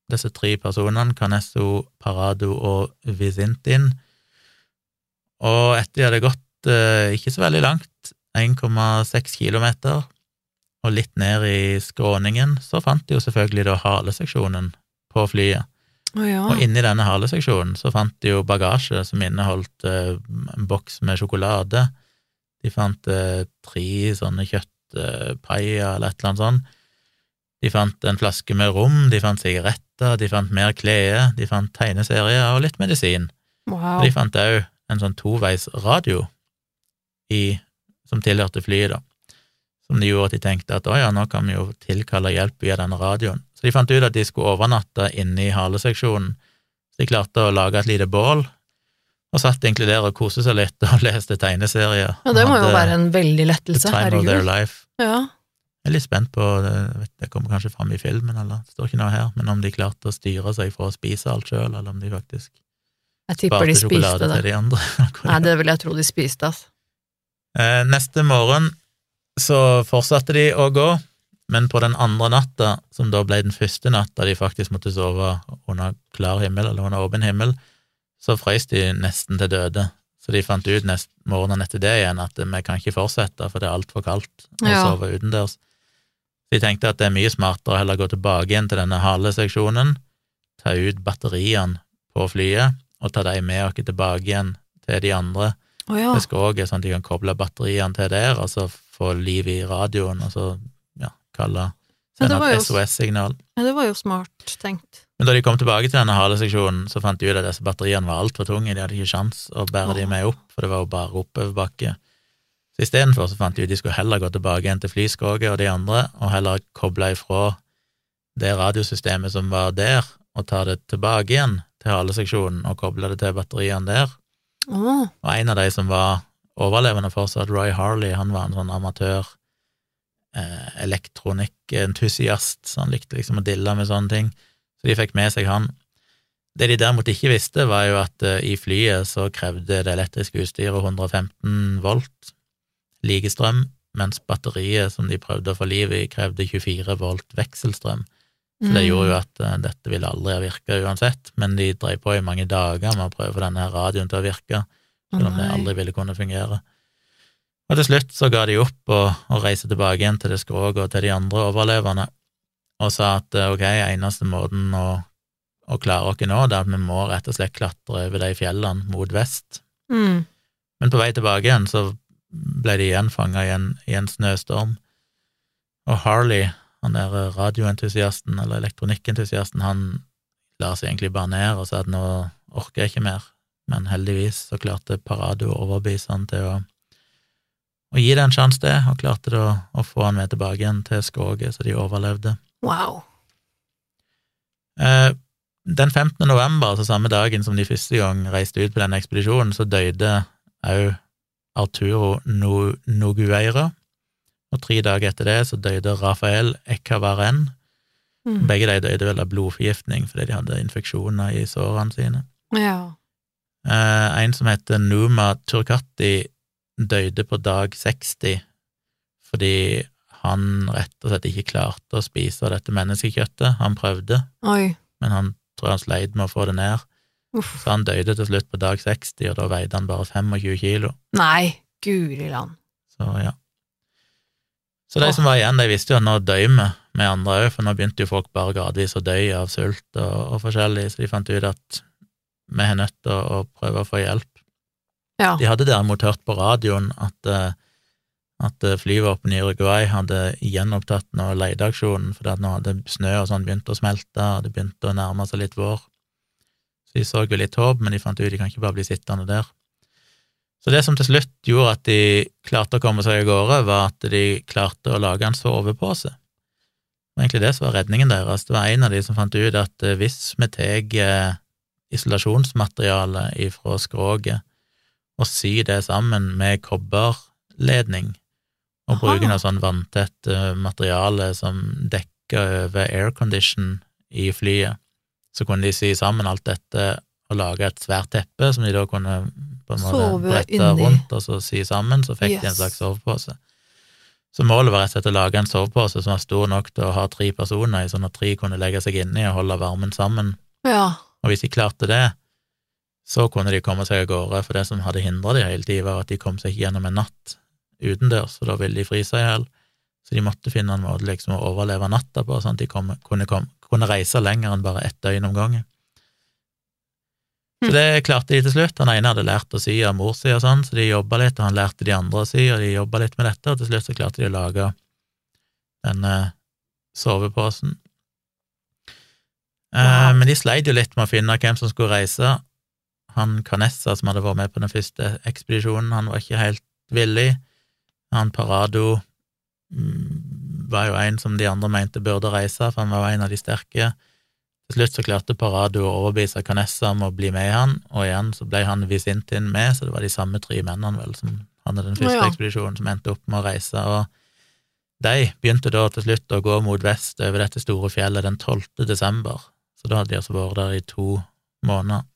disse tre personene, Canesso, Parado og Vizintin, og etter de hadde gått ikke så veldig langt, 1,6 kilometer, og litt ned i skråningen, så fant de jo selvfølgelig da haleseksjonen på flyet. Oh, ja. Og inni denne haleseksjonen så fant de jo bagasje som inneholdt eh, en boks med sjokolade. De fant eh, tre sånne kjøttpaier eller et eller annet sånt. De fant en flaske med rom, de fant sigaretter, de fant mer klær, de fant tegneserier og litt medisin. Wow. Og de fant òg en sånn toveis radio i, som tilhørte flyet, da. Som de gjorde at de tenkte at å ja, nå kan vi jo tilkalle hjelp via denne radioen. Så de fant ut at de skulle overnatte inne i haleseksjonen. Så de klarte å lage et lite bål, og satt egentlig der og koste seg litt og leste tegneserier. Ja, det må jo være en veldig The lettelse. time of their Herregud. life. Ja. Jeg er litt spent på, det, vet, det kommer kanskje fram i filmen, eller det står ikke noe her, men om de klarte å styre seg for å spise alt sjøl, eller om de faktisk Jeg tipper de spiste det. til de andre. Nei, det vil jeg tro de spiste, altså. Eh, Neste morgen så fortsatte de å gå, men på den andre natta, som da ble den første natta de faktisk måtte sove under klar himmel, eller under åpen himmel, så frøys de nesten til døde. Så de fant ut nest, morgenen etter det igjen at vi kan ikke fortsette, for det er altfor kaldt å Ja. sove utendørs. De tenkte at det er mye smartere å heller gå tilbake igjen til denne haleseksjonen, ta ut batteriene på flyet og ta dem med oss tilbake igjen til de andre Å ja. til være sånn at de kan koble batteriene til der, og så få liv i radioen, og så ja, kalle sende et SOS-signal. ja, det var jo smart tenkt. Men da de kom tilbake til denne haleseksjonen, så fant de ut at disse batteriene var altfor tunge, de hadde ikke sjans å bære de med opp, for det var jo bare oppoverbakke. Så istedenfor så fant de ut de skulle heller gå tilbake igjen til flyskroget og de andre, og heller koble ifra det radiosystemet som var der, og ta det tilbake igjen til haleseksjonen og koble det til batteriene der. Å, Og en av de som var overlevende fortsatt, Roy Harley, han var en sånn amatør eh, elektronikkentusiast, så han likte liksom å dille med sånne ting. Så de fikk med seg han. Det de derimot ikke visste, var jo at eh, i flyet så krevde det elektriske utstyret 115 volt likestrøm, mens batteriet som de prøvde å få liv i, krevde 24 volt vekselstrøm. Så det mm. gjorde jo at uh, dette ville aldri ha virka uansett, men de drev på i mange dager med å prøve å få denne radioen til å virke, selv om det aldri ville kunne fungere. Og til slutt så ga de opp og, og reiste tilbake igjen til det skroget og til de andre overlevende, og sa at eh, ok, eneste måten å, å klare oss nå, det er at vi må rett og slett klatre over de fjellene mot vest. Mm. Men på vei tilbake igjen så ble de igjen fanga i, i en snøstorm, og Harley, han der radioentusiasten eller elektronikkentusiasten, han la seg egentlig bare ned og sa at nå orker jeg ikke mer, men heldigvis så klarte Parado å overbevise han til å, å gi det en sjanse til, og klarte da å få han med tilbake igjen til skoget, så de overlevde. Wow. Eh, Den 15. november, altså samme dagen som de første gang reiste ut på denne ekspedisjonen, så døde òg Arturo no Nogueira, og tre dager etter det så døde Rafael Ekavaren. Mm. Begge de døde vel av blodforgiftning fordi de hadde infeksjoner i sårene sine. Ja. Eh, en som heter Numa Turkati, døde på dag 60 fordi han rett og slett ikke klarte å spise dette menneskekjøttet. Han prøvde, Oi. men han tror han sleit med å få det ned. Uff. Så han døde til slutt på dag 60, og da veide han bare 25 kilo. Nei, guri land. Så ja. Så de som var igjen, de visste jo at nå døy vi med andre òg, for nå begynte jo folk bare gradvis å dø av sult og, og forskjellig, så de fant ut at vi er nødt til å, prøve å få hjelp. Ja. De hadde derimot hørt på radioen at, eh, at eh, flyvåpenet i Uruguay hadde gjenopptatt nå leteaksjonen, fordi at nå hadde snø og sånn begynt å smelte, og det begynte å nærme seg litt vår. Så de så jo litt håp, men de fant ut de kan ikke bare bli sittende der. Så det som til slutt gjorde at de klarte å komme seg av gårde, var at de klarte å lage en sovepose. Det var egentlig det som var redningen deres. Det var en av de som fant ut at eh, hvis vi tar eh, isolasjonsmateriale ifra skroget og syr det sammen med kobberledning, og bruker noe sånn vanntett eh, materiale som dekker over aircondition i flyet, så kunne de sy sammen alt dette og lage et svært teppe som de da kunne på en måte bretta rundt og så sy sammen, så fikk de en slags sovepose. Så målet var rett og slett å lage en sovepose som var stor nok til å ha tre personer i, sånn at tre kunne legge seg inni og holde varmen sammen. Ja. Og hvis de klarte det, så kunne de komme seg av gårde, for det som hadde hindra de hele tida, var at de kom seg ikke gjennom en natt utendørs, og da ville de fryse i hjel. Så de måtte finne en måte liksom å overleve natta på, sånn at de kom, kunne, kom, kunne reise lenger enn bare ett døgn om gangen. Så Hm. det klarte de til slutt. Han ene hadde lært å sy av mor si og sånn, så de jobba litt, og han lærte de andre å sy, og de jobba litt med dette, og til slutt så klarte de å lage denne soveposen. Eh, men de sleit jo litt med å finne hvem som skulle reise. Han Canessa, som hadde vært med på den første ekspedisjonen, han var ikke helt villig. Han Parado mm, var jo en som de andre mente burde reise, for han var jo en av de sterke. Til slutt så klarte Parado å overbevise Canessa om å bli med han, og igjen så ble han Visintin med, så det var de samme tre mennene vel som hadde den første ja. ekspedisjonen som endte opp med å reise, og de begynte da til slutt å gå mot vest over dette store fjellet den 12. desember, så da hadde de altså vært der i to måneder.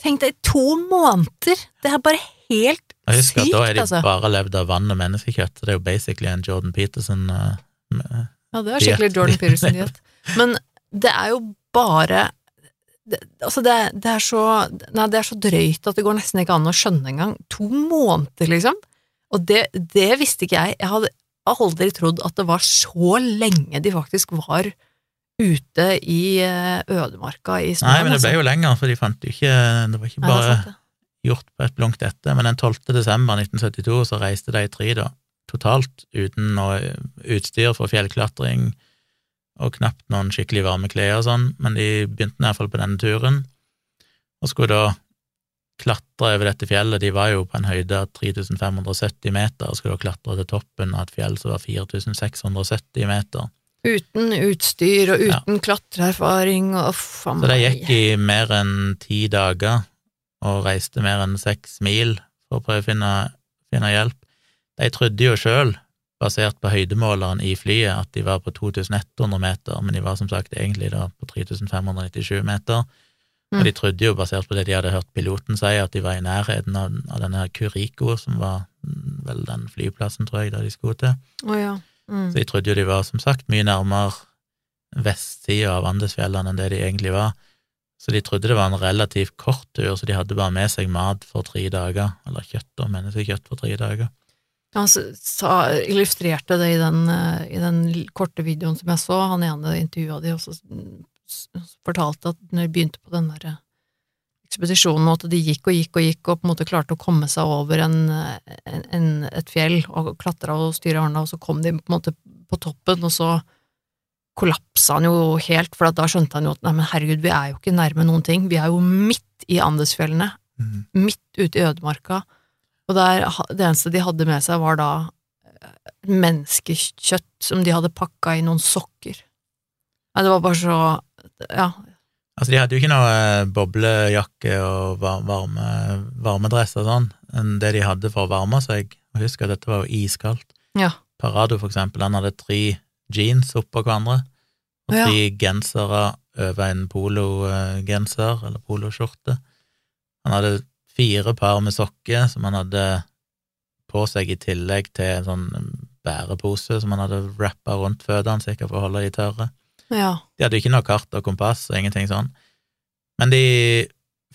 Tenk deg, to måneder! Det er bare helt Jeg husker sykt, at da er de altså. bare levd av vann og menneskekjøtt, det er jo basically en Jordan Peterson med- Ja, det er skikkelig Jordan Peterson-diett. Men det er jo bare det, altså det, det, er så, nei, det er så drøyt at det går nesten ikke an å skjønne engang. To måneder, liksom. Og det, det visste ikke jeg. Jeg hadde aldri trodd at det var så lenge de faktisk var ute i eh, ødemarka i. Nei, men det ble jo lenger, for de fant jo ikke Det var ikke bare Nei, gjort på et blunk dette, men den 12. desember 1972 så reiste de tre, da, totalt uten noe utstyr for fjellklatring og knapt noen skikkelig varme klær og sånn, men de begynte i hvert fall på denne turen, og skulle da klatre over dette fjellet. De var jo på en høyde av 3570 meter og skulle da klatre til toppen av et fjell som var 4670 meter. Uten utstyr og uten ja. klatreerfaring og faen meg. Så de gikk i mer enn ti dager og reiste mer enn seks mil for å prøve å finne, finne hjelp. De trodde jo sjøl, basert på høydemåleren i flyet, at de var på 2100 meter, men de var som sagt egentlig da på 3597 meter. Og de mm. trodde jo, basert på det de hadde hørt piloten si, at de var i nærheten av, av denne Curico som var mm, vel den flyplassen, tror jeg, da de skulle til. Oh, ja. mm. Så de trodde jo de var, som sagt, mye nærmere vestsida av Andesfjellene enn det de egentlig var. Så de trodde det var en relativt kort tur, så de hadde bare med seg mat for tre dager, eller kjøtt, og menneskekjøtt for tre dager. Han sa, illustrerte det i den, eh, i den, korte videoen som jeg så, han ene intervjua de, og så fortalte at når de begynte på den der eh, ekspedisjonen, at de gikk og gikk og gikk, og på en måte klarte å komme seg over en, en, et fjell, og klatra og styra hånda, og så kom de på en måte på toppen, og så kollapsa han jo helt, for da skjønte han jo at nei, men herregud, vi er jo ikke nærme noen ting, vi er jo midt i Andesfjellene, mm. midt ute i ødemarka, og der, det eneste de hadde med seg, var da eh, menneskekjøtt som de hadde pakka i noen sokker. Nei, det var bare så ja. Altså, de hadde jo ikke noe eh, boblejakke og varme, varmedress og sånn, enn det de hadde for å varme seg. Og husk at dette var jo iskaldt. Ja. Parado, for eksempel, han hadde tre jeans oppå hverandre, og tre ja. gensere over en pologenser, eller poloskjorte. Han hadde fire par med sokker som han hadde på seg i tillegg til en sånn bærepose som han hadde wrappa rundt føttene, sikkert for å holde de tørre. Ja. De hadde ikke noe kart og kompass og ingenting sånn, men de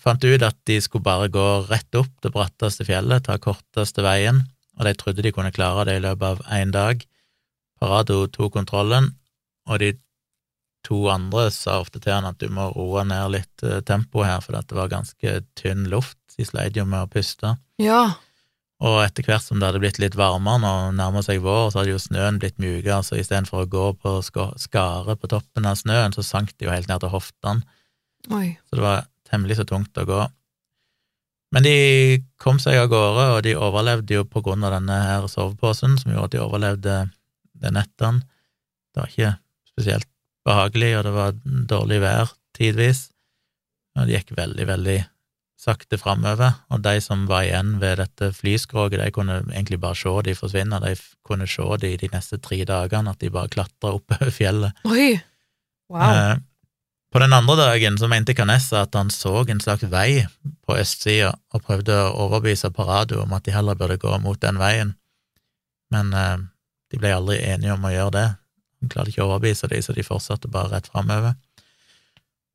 fant ut at de skulle bare gå rett opp det bratteste fjellet, ta korteste veien, og de trodde de kunne klare det i løpet av én dag. Parado tok kontrollen, og de to andre sa ofte til han at du må roe ned litt eh, tempo her, for det var ganske tynn luft, de sleit jo med å puste. Ja. Og etter hvert som det hadde blitt litt varmere nå, nærmer seg vår, så hadde jo snøen blitt mjukere, så istedenfor å gå på skare på toppen av snøen, så sank det jo helt ned til hoftene. Så det var temmelig så tungt å gå. Men de kom seg av gårde, og de overlevde jo på grunn av denne her soveposen, som gjorde at de overlevde de nettene. Det var ikke spesielt behagelig, og det var dårlig vær tidvis. Og det gikk veldig, veldig sakte framover, og de som var igjen ved dette flyskroget, de kunne egentlig bare se de forsvinne. De kunne se de de neste tre dagene, at de bare klatra oppover fjellet. Oi, wow. Eh, på den andre dagen så mente Canessa at han så en slags vei på østsida, og prøvde å overbevise Parado om at de heller burde gå mot den veien, men eh, de ble aldri enige om å gjøre det. Han klarte ikke å overbevise dem, så de fortsatte bare rett framover.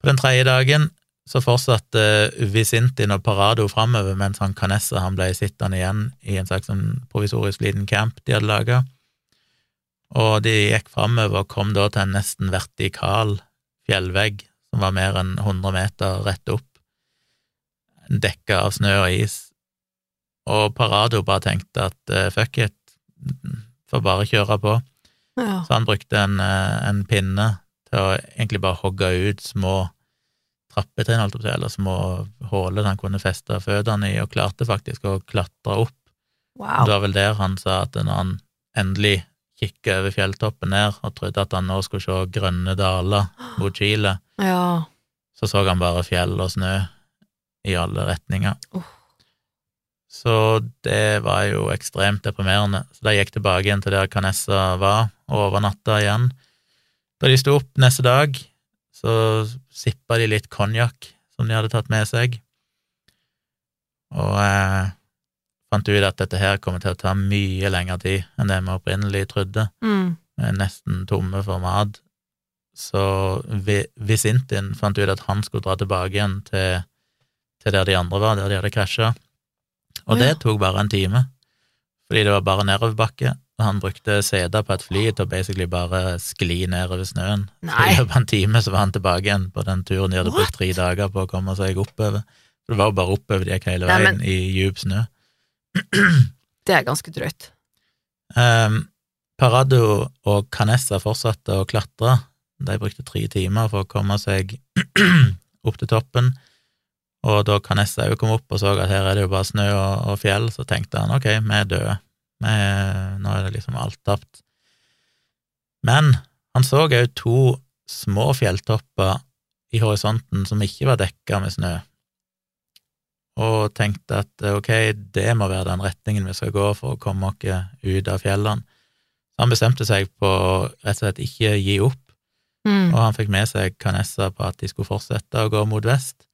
På den tredje dagen så fortsatte Visintin og Parado framover, mens han Canessa han ble sittende igjen i en slags sånn provisorisk liten camp de hadde laga. Og de gikk framover og kom da til en nesten vertikal fjellvegg som var mer enn 100 meter rett opp, dekka av snø og is. Og Parado bare tenkte at uh, fuck it, får bare kjøre på. Ja. Så han brukte en, eh, en, pinne til å egentlig bare hogge ut små trappetrinn, eller små huller han kunne feste føttene i, og klarte faktisk å klatre opp. Wow. Det var vel der han sa at når han endelig kikka over fjelltoppen ned og trodde at han nå skulle se grønne daler mot Chile, ja. så så han bare fjell og snø i alle retninger. Uh. Så det var jo ekstremt deprimerende. Så de gikk tilbake igjen til der Canessa var, og overnatta igjen. Da de sto opp neste dag, så sippa de litt konjakk som de hadde tatt med seg, og eh, fant ut at dette her kommer til å ta mye lengre tid enn det vi opprinnelig trodde. Mm. Nesten tomme for mat, så Visintin fant ut at han skulle dra tilbake igjen til, til der de andre var, der de hadde krasja. Og det tok bare en time, fordi det var bare nedoverbakke. Han brukte seter på et fly til å basically bare skli nedover snøen. Nei. I løpet av en time så var han tilbake igjen på den turen de hadde brukt tre dager på å komme seg oppover. For det var jo bare oppover de gikk hele veien Nei, men... i djup snø. Det er ganske drøyt. Um, Parado og Canessa fortsatte å klatre. De brukte tre timer for å komme seg opp til toppen. Og da Canessa òg kom opp og så at her er det jo bare snø og, og fjell, så tenkte han ok, vi er døde. Vi, nå er det liksom alt tapt. Men han så òg to små fjelltopper i horisonten som ikke var dekka med snø, og tenkte at ok, det må være den retningen vi skal gå for å komme oss ut av fjellene. Så han bestemte seg på rett og slett ikke gi opp, mm. og han fikk med seg Canessa på at de skulle fortsette å gå mot vest.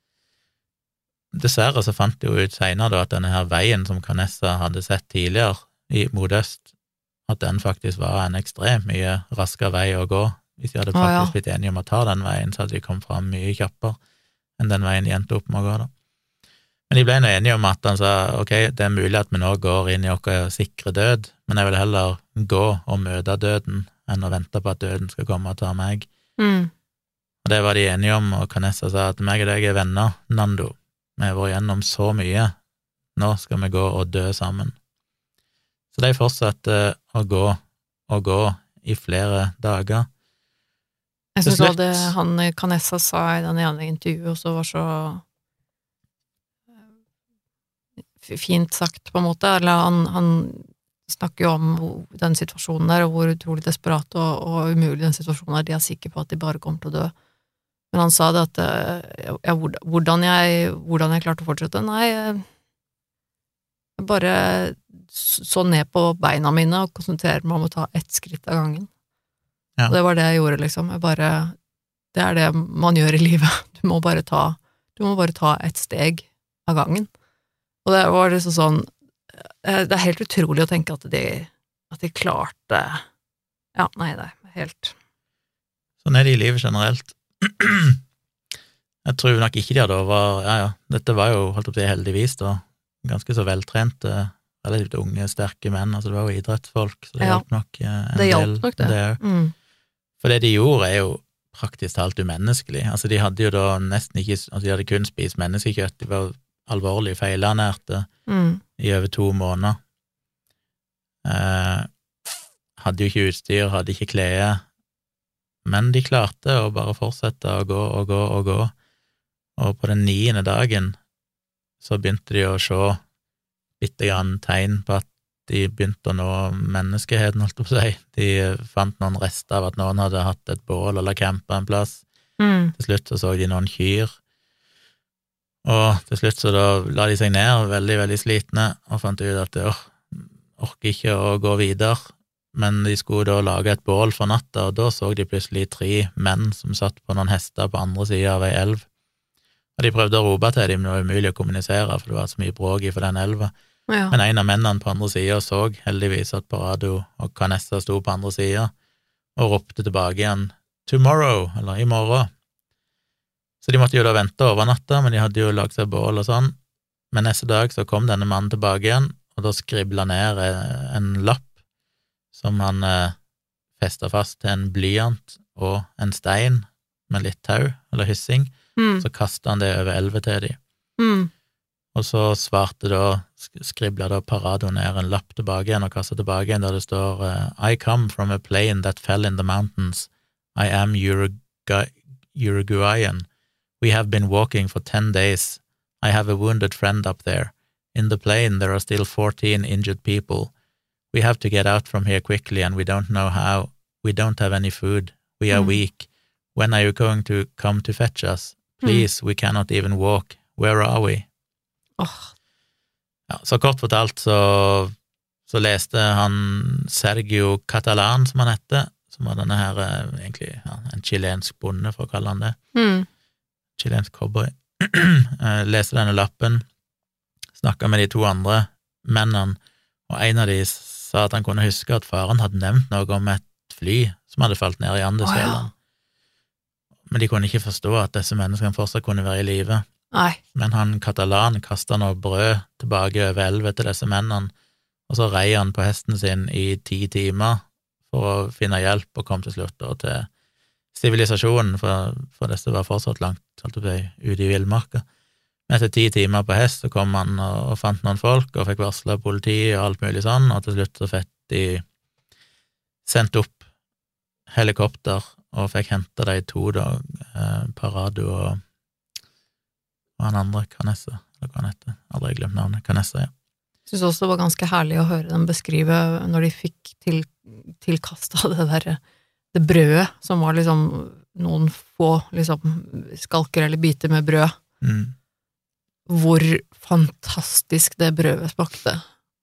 Dessverre så fant de jo ut seinere at denne her veien som Canessa hadde sett tidligere, i, mot øst, at den faktisk var en ekstremt mye raskere vei å gå. Hvis de hadde faktisk ah, ja. blitt enige om å ta den veien, så hadde de kommet fram mye kjappere enn den veien de endte opp med å gå, da. Men de ble nå enige om at han sa ok, det er mulig at vi nå går inn i vår sikre død, men jeg vil heller gå og møte døden enn å vente på at døden skal komme og ta meg. Mm. Og det var de enige om, og Canessa sa at meg og deg er venner, Nando. Vi har vært gjennom så mye, nå skal vi gå og dø sammen. Så de fortsatte å gå og gå i flere dager. Jeg syns det han Canessa sa i den ene intervjuet også var så fint sagt, på en måte. Eller han, han snakker jo om den situasjonen der, og hvor utrolig desperat og, og, umulig den situasjonen er. De er sikre på at de bare kommer til å dø. Men han sa det at eh, ja, hvordan, jeg, hvordan jeg klarte å fortsette? Nei, jeg bare så ned på beina mine og konsentrerte meg om å ta ett skritt av gangen. Ja. Og det var det jeg gjorde, liksom. Jeg bare Det er det man gjør i livet. Du må bare ta Du må bare ta ett steg av gangen. Og det var liksom sånn eh, Det er helt utrolig å tenke at de, at de klarte Ja, nei, det er helt Sånn er det i livet generelt. Jeg tror nok ikke de hadde over Ja, ja, dette var jo, holdt opp til heldigvis, da, ganske så veltrente, relativt unge, sterke menn. Altså, det var jo idrettsfolk, så det ja, hjalp nok eh, en det del. nok det. det mm. For det de gjorde, er jo praktisk talt umenneskelig. Altså, de hadde jo da nesten ikke Altså, de hadde kun spist menneskekjøtt. De var alvorlig feilernærte mm. i over to måneder. Eh, hadde jo ikke utstyr, hadde ikke klær, men de klarte å bare fortsette å gå og gå og gå, og på den niende dagen så begynte de å se bitte grann tegn på at de begynte å nå menneskeheten, holdt jeg på å si. De fant noen rester av at noen hadde hatt et bål eller campa en plass. Mm. Til slutt så, så de noen kyr og til slutt så da la de seg ned, veldig, veldig slitne, og fant ut at de orker ikke å gå videre, men de skulle da lage et bål for natta, og da så de plutselig tre menn som satt på noen hester på andre sida av ei elv. Og de prøvde å rope til dem, men det var umulig å kommunisere, for det var så mye bråk i for den elva. Ja. Men en av mennene på andre sida så heldigvis at Parado og Canessa sto på andre sida, og ropte tilbake igjen 'tomorrow', eller 'i morgen'. Så de måtte jo da vente over natta, men de hadde jo lagd seg bål og sånn. Men neste dag så kom denne mannen tilbake igjen, og da skribla ned eh, en lapp som han eh, festa fast til en blyant og en stein med litt tau, eller hyssing. Mm. Så kasta han det over elva til dem. Mm. Og så svarte da, skribla da Parado ned en lapp tilbake igjen og kasta tilbake igjen der det står eh, I come from a plane that fell in the mountains. I am Urugu Uruguayan. We have been walking for ten days. I have a wounded friend up there. In the plane, there are still fourteen injured people. We have to get out from here quickly, and we don't know how. We don't have any food. We are mm. weak. When are you going to come to fetch us? Hmm. Please, mm. we cannot even walk. Where are we? Oh. Ja, så kort fortalt så, så leste han Sergio Catalan, som han heter, som var denne her, eh, egentlig ja, en chilensk bonde, for å kalle han det. Mm chilensk cowboy, eh, leste denne lappen, snakka med de to andre mennene, og en av de sa at han kunne huske at faren hadde nevnt noe om et fly som hadde falt ned i Andesfjellene. Oh, ja. men de kunne ikke forstå at disse menneskene fortsatt kunne være i live. Men han katalan kasta noe brød tilbake over elva til disse mennene, og så rei han på hesten sin i ti timer for å finne hjelp, og kom til slutt da til sivilisasjonen, for, for disse var fortsatt langt holdt på, ute i villmarka. Men etter ti timer på hest så kom han og, og fant noen folk og fikk varsla politiet og alt mulig sånn, og til slutt så fikk de sendt opp helikopter og fikk henta de to, da, eh, Parado og, og han andre, Canessa, eller hva han heter, aldri glemt navnet, Canessa, ja. Jeg syns også det var ganske herlig å høre dem beskrive når de fikk til, tilkasta det derre det brødet, som var liksom noen få liksom skalker eller biter med brød. Mm. Hvor fantastisk det brødet smakte.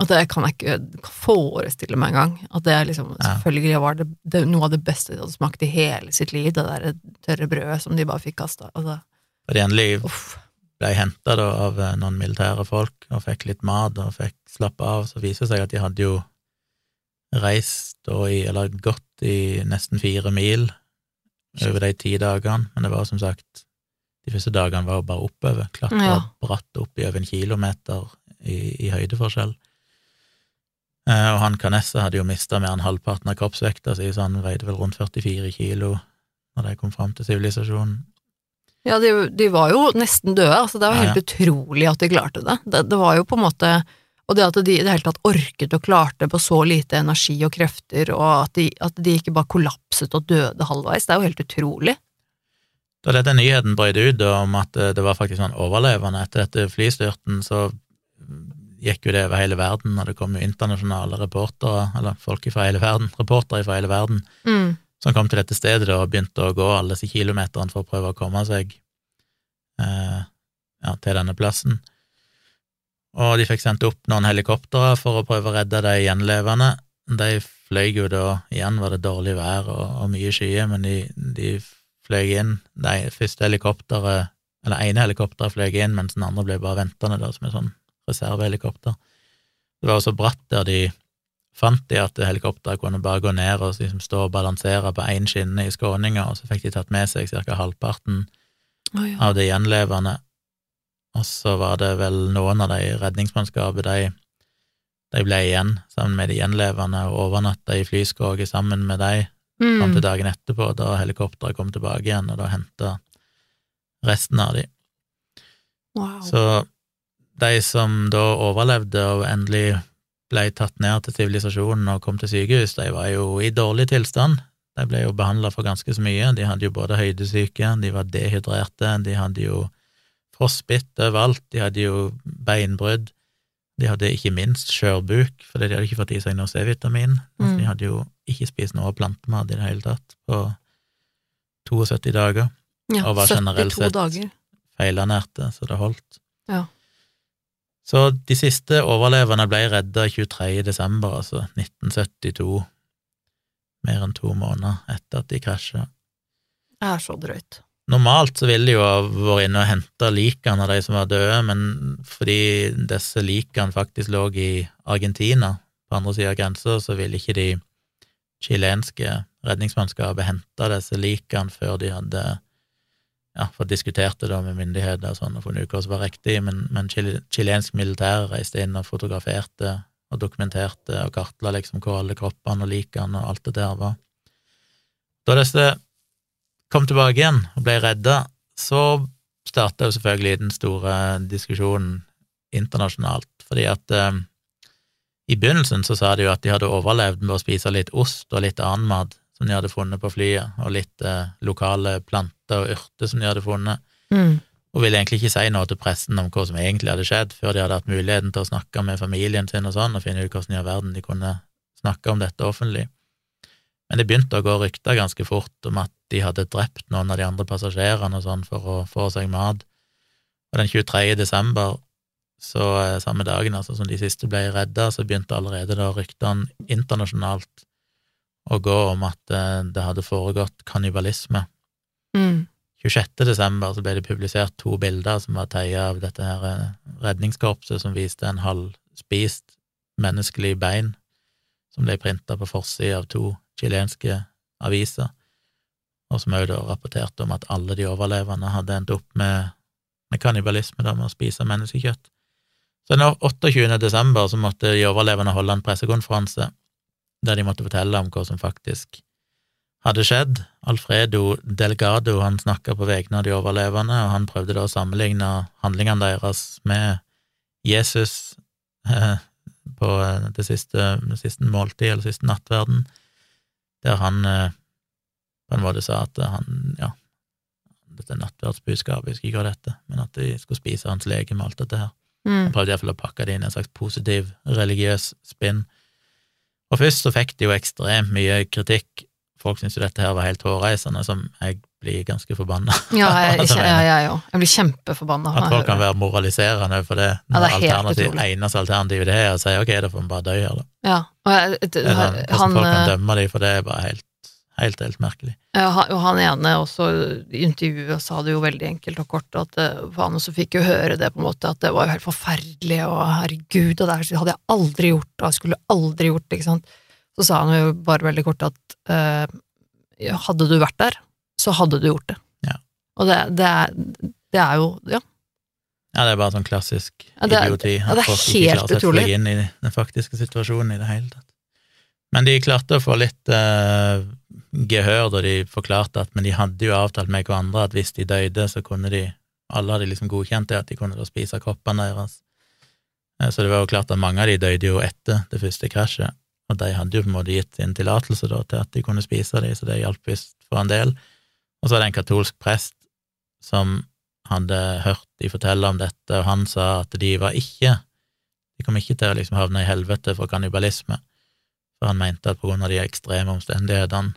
Og det kan jeg ikke forestille meg engang. At det liksom, selvfølgelig var det, det noe av det beste de hadde smakt i hele sitt liv, det der tørre brødet som de bare fikk kasta. Altså, Og de endelig uff. ble henta av eh, noen militære folk og fikk litt mat og fikk slappe av, så viser det seg at de hadde jo reist og i, eller gått i nesten fire mil over de ti dagene, men det var som sagt De første dagene var jo bare oppover, klatra Ja. bratt opp i over en kilometer i, i høydeforskjell. Eh, og han Canessa hadde jo mista mer enn halvparten av kroppsvekta si, så han veide vel rundt 44 kilo når de kom fram til sivilisasjonen. Ja, de, de var jo nesten døde, altså det var Ja, helt utrolig at de klarte det. det. Det var jo på en måte Og det at de i det hele tatt orket og klarte på så lite energi og krefter, og at de, at de ikke bare kollapset og døde halvveis, det er jo helt utrolig. Da dette nyheten brøt ut om at eh, det var faktisk sånn overlevende etter dette flystyrten, så gikk jo det over hele verden, og det kom jo internasjonale reportere, eller folk fra hele verden, reportere fra hele verden, Mm. som kom til dette stedet og begynte å gå alle disse kilometerne for å prøve å komme seg eh, ja, til denne plassen. Og de fikk sendt opp noen helikoptre for å prøve å redde de gjenlevende. De fløy jo da, igjen var det dårlig vær og, og mye skyer, men de, de fløy inn. Det første helikopteret, eller ene helikopteret fløy inn, mens den andre ble bare ventende da, som et sånn reservehelikopter. Det var også bratt der de fant de at helikopteret kunne bare gå ned og liksom stå og balansere på én skinne i skråninga, og så fikk de tatt med seg ca. halvparten oh, ja. av de gjenlevende. Og så var det vel noen av de redningsmannskapet, de, de ble igjen sammen med de gjenlevende og overnatta i flyskroget sammen med de fram Mm. til dagen etterpå, da helikopteret kom tilbake igjen og da henta resten av de. Wow. Så de som da overlevde og endelig ble tatt ned til sivilisasjonen og kom til sykehus, de var jo i dårlig tilstand. De ble jo behandla for ganske så mye. De hadde jo både høydesyke, de var dehydrerte, de hadde jo frostbitt overalt, de hadde jo beinbrudd, de hadde ikke minst skjørbuk, fordi de hadde ikke fått i seg noe C-vitamin. Altså, Mm. De hadde jo ikke spist noe plantemat i det hele tatt på 72 dager ja, og var generelt sett dager. feilernærte, så det holdt. Ja. Så de siste overlevende ble redda 23. desember, altså 1972, mer enn to måneder etter at de krasja. Det er så drøyt. Normalt så ville de jo ha vært inne og henta likene av de som var døde, men fordi disse likene faktisk lå i Argentina, på andre sida av grensa, så ville ikke de chilenske redningsmannskapet hente disse likene før de hadde ja, for diskutert det med myndigheter og sånn, og funnet ut hva som var riktig, men, men chilensk militær reiste inn og fotograferte og dokumenterte og kartla liksom hvor alle kroppene og likene og alt det der var. Da disse kom tilbake igjen og ble redda, så starta jo selvfølgelig den store diskusjonen internasjonalt, fordi at eh, i begynnelsen så sa de jo at de hadde overlevd med å spise litt ost og litt annen mat som de hadde funnet på flyet, og litt eh, lokale planter og urter som de hadde funnet, Mm. og ville egentlig ikke si noe til pressen om hva som egentlig hadde skjedd, før de hadde hatt muligheten til å snakke med familien sin og sånn, og finne ut hvordan i all verden de kunne snakke om dette offentlig. Men det begynte å gå rykter ganske fort om at de hadde drept noen av de andre passasjerene og sånn for å få seg mat. Og den 23. desember, så eh, samme dagen altså som de siste ble redda, så begynte allerede da ryktene internasjonalt å gå om at eh, det hadde foregått kannibalisme. Mm. 26. desember så ble det publisert to bilder som var tatt av dette her eh, redningskorpset, som viste en halvspist menneskelig bein som ble printa på forsida av to chilenske aviser. og som også da rapporterte om at alle de overlevende hadde endt opp med, med kannibalisme, da, med å spise menneskekjøtt. Så den 28. desember så måtte de overlevende holde en pressekonferanse der de måtte fortelle om hva som faktisk hadde skjedd. Alfredo Delgado han snakka på vegne av de overlevende, og han prøvde da å sammenligne handlingene deres med Jesus eh, på det siste, det siste måltid, eller siste nattverden, der han på en måte sa at han, ja, dette er nattverdsbudskapet, jeg husker ikke hva dette, men at de skulle spise hans legeme og alt dette her. Mm. Han prøvde iallfall å pakke det inn i en slags positiv, religiøs spinn. Og først så fikk de jo ekstremt mye kritikk. Folk syns jo dette her var helt hårreisende, som jeg blir ganske forbanna. Ja, jeg, altså, jeg, jeg, jeg, jeg, blir kjempeforbanna. At folk kan være moraliserende for det, ja, det alternativ, eneste alternativet det er å si ok, da får vi bare dø her, da. Ja, og jeg, det, det, sånn, han, folk kan eh, dømme dem for det, er bare helt Helt, helt merkelig. Ja, og han ene også i intervjuet sa det jo veldig enkelt og kort, at eh, han også fikk jo høre det på en måte, at det var jo helt forferdelig, og herregud, og det hadde jeg aldri gjort, og jeg skulle aldri gjort ikke sant. Så sa han jo bare veldig kort at eh, hadde du vært der, så hadde du gjort det. Ja. Og det, det, er, det er jo, ja. Ja, det er bare sånn klassisk ja, det er, idioti. At ja, det er folk ikke klarer seg inn i den faktiske situasjonen i det hele tatt. Men de klarte å få litt eh, gehør da de forklarte at men de hadde jo avtalt med hverandre at hvis de døde, så kunne de Alle hadde liksom godkjent det, at de kunne da spise kroppene deres. Uh, så det var jo klart at mange av de døde jo etter det første krasjet, og de hadde jo på en måte gitt sin tillatelse da til at de kunne spise dem, så det hjalp visst for en del. Og så var det en katolsk prest som hadde hørt de fortelle om dette, og han sa at de var ikke De kom ikke til å liksom havne i helvete for kannibalisme for han mente at på grunn av de ekstreme omstendighetene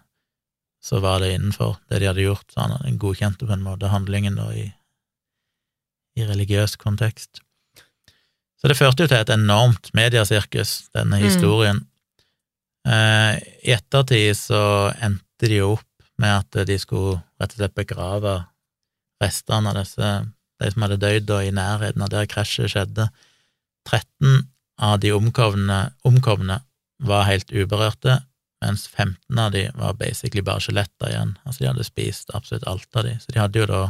så var det innenfor det de hadde gjort, så han godkjente på en måte handlingen da i, i religiøs kontekst. Så det førte jo til et enormt mediasirkus, denne mm. historien. Mm. Eh, I ettertid så endte de jo opp med at de skulle rett og slett begrave restene av disse, de som hadde dødd i nærheten av der krasjet skjedde. 13 av de omkomne, omkomne var helt uberørte, mens 15 av de var basically bare skjeletter igjen. Altså, de hadde spist absolutt alt av de, så de hadde jo da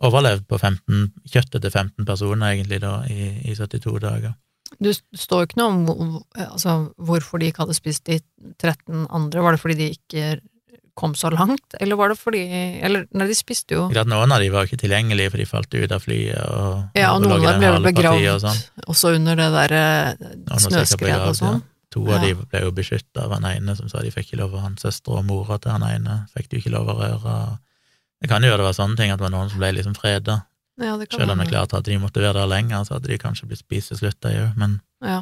overlevd på 15, kjøttet til 15 personer, egentlig, da, i, i 72 dager. Du står jo ikke noe om altså, hvorfor de ikke hadde spist de 13 andre. Var det fordi de ikke kom så langt, eller var det fordi Eller, nei, de spiste jo At Noen av de var ikke tilgjengelige, for de falt ut av flyet. Og, ja, og, noen av dem ble begravd og også under det derre snøskredet og sånn. Ja. To av de ble jo beskytta av han ene som sa de fikk ikke lov av hans søster og mora til han ene fikk de ikke lov å røre. Det kan jo være sånne ting at det var noen som ble liksom freda. Ja, Selv om det er klart at de måtte være der lenger, så hadde de kanskje blitt slutt, òg, men ja.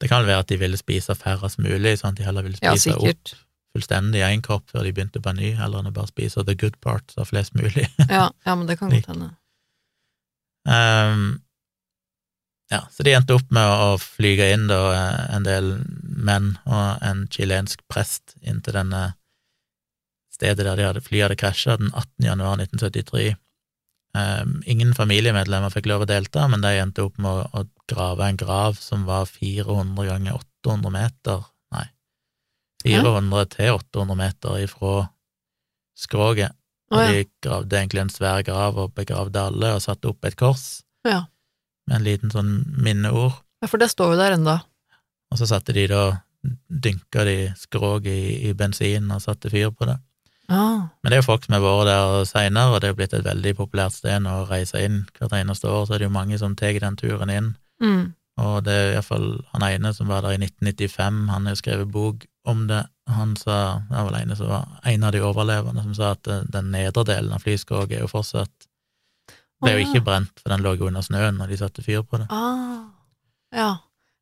det kan vel være at de ville spise færrest mulig, sånn at de heller ville spise ja, opp fullstendig én kopp før de begynte på en ny, heller enn å bare spise the good parts av flest mulig. ja, ja, men det kan godt hende. Um, ja, så de endte opp med å flyge inn da en del menn og en chilensk prest inn til denne stedet der de hadde, flyet hadde krasja den 18. januar 1973. Um, ehm, ingen familiemedlemmer fikk lov å delta, men de endte opp med å, å grave en grav som var 400 ganger 800 meter Nei, 400 til 800 meter ifra skroget. Og de gravde egentlig en svær grav og begravde alle og satte opp et kors. Ja med en liten sånn minneord. Ja, for det står jo der ennå. Og så satte de da dynka de skroget i, i bensin og satte fyr på det. Ah. Men det er jo folk som har vært der seinere, og det er blitt et veldig populært sted nå å reise inn hvert eneste år, så er det jo mange som tar den turen inn. Mm. Og det er iallfall han ene som var der i 1995, han har jo skrevet bok om det. Han sa, det var ene som var en av de overlevende, som sa at den nedre delen av flyskroget er jo fortsatt ble jo ikke brent, for den lå jo under snøen når de satte fyr på det. Ah, ja.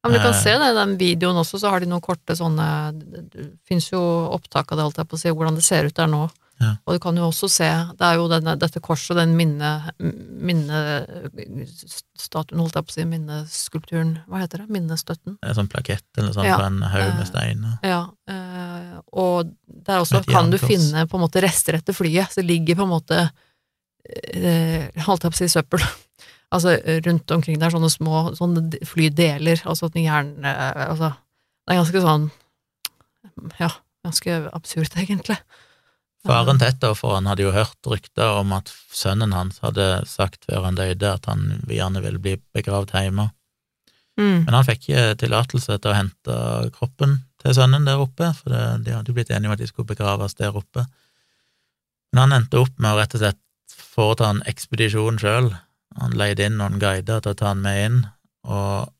Men du kan eh. se det i den videoen også, så har de noen korte sånne Det fins jo opptak av det, holdt jeg på å si, hvordan det ser ut der nå. Ja. Og du kan jo også se, det er jo denne, dette korset, den minne, minnestatuen, holdt jeg på å si, minneskulpturen, hva heter det, minnestøtten? Er sånn plakett eller sånn ja. på en haug med steiner. Ja, eh, og der også kan du finne på en måte rester etter flyet, så ligger på en måte eh, holdt jeg på å si søppel. Altså rundt omkring der, sånne små sånne flydeler, altså at gjerne Altså, det er ganske sånn Ja, ganske absurd, egentlig. Faren tett et han hadde jo hørt rykter om at sønnen hans hadde sagt før han døde at han gjerne ville bli begravd hjemme. Mm. Men han fikk ikke tillatelse til å hente kroppen til sønnen der oppe, for det, de hadde jo blitt enige om at de skulle begraves der oppe. Men han endte opp med å rett og slett foreta en ekspedisjon sjøl. Han leide inn noen guider til å ta han med inn, og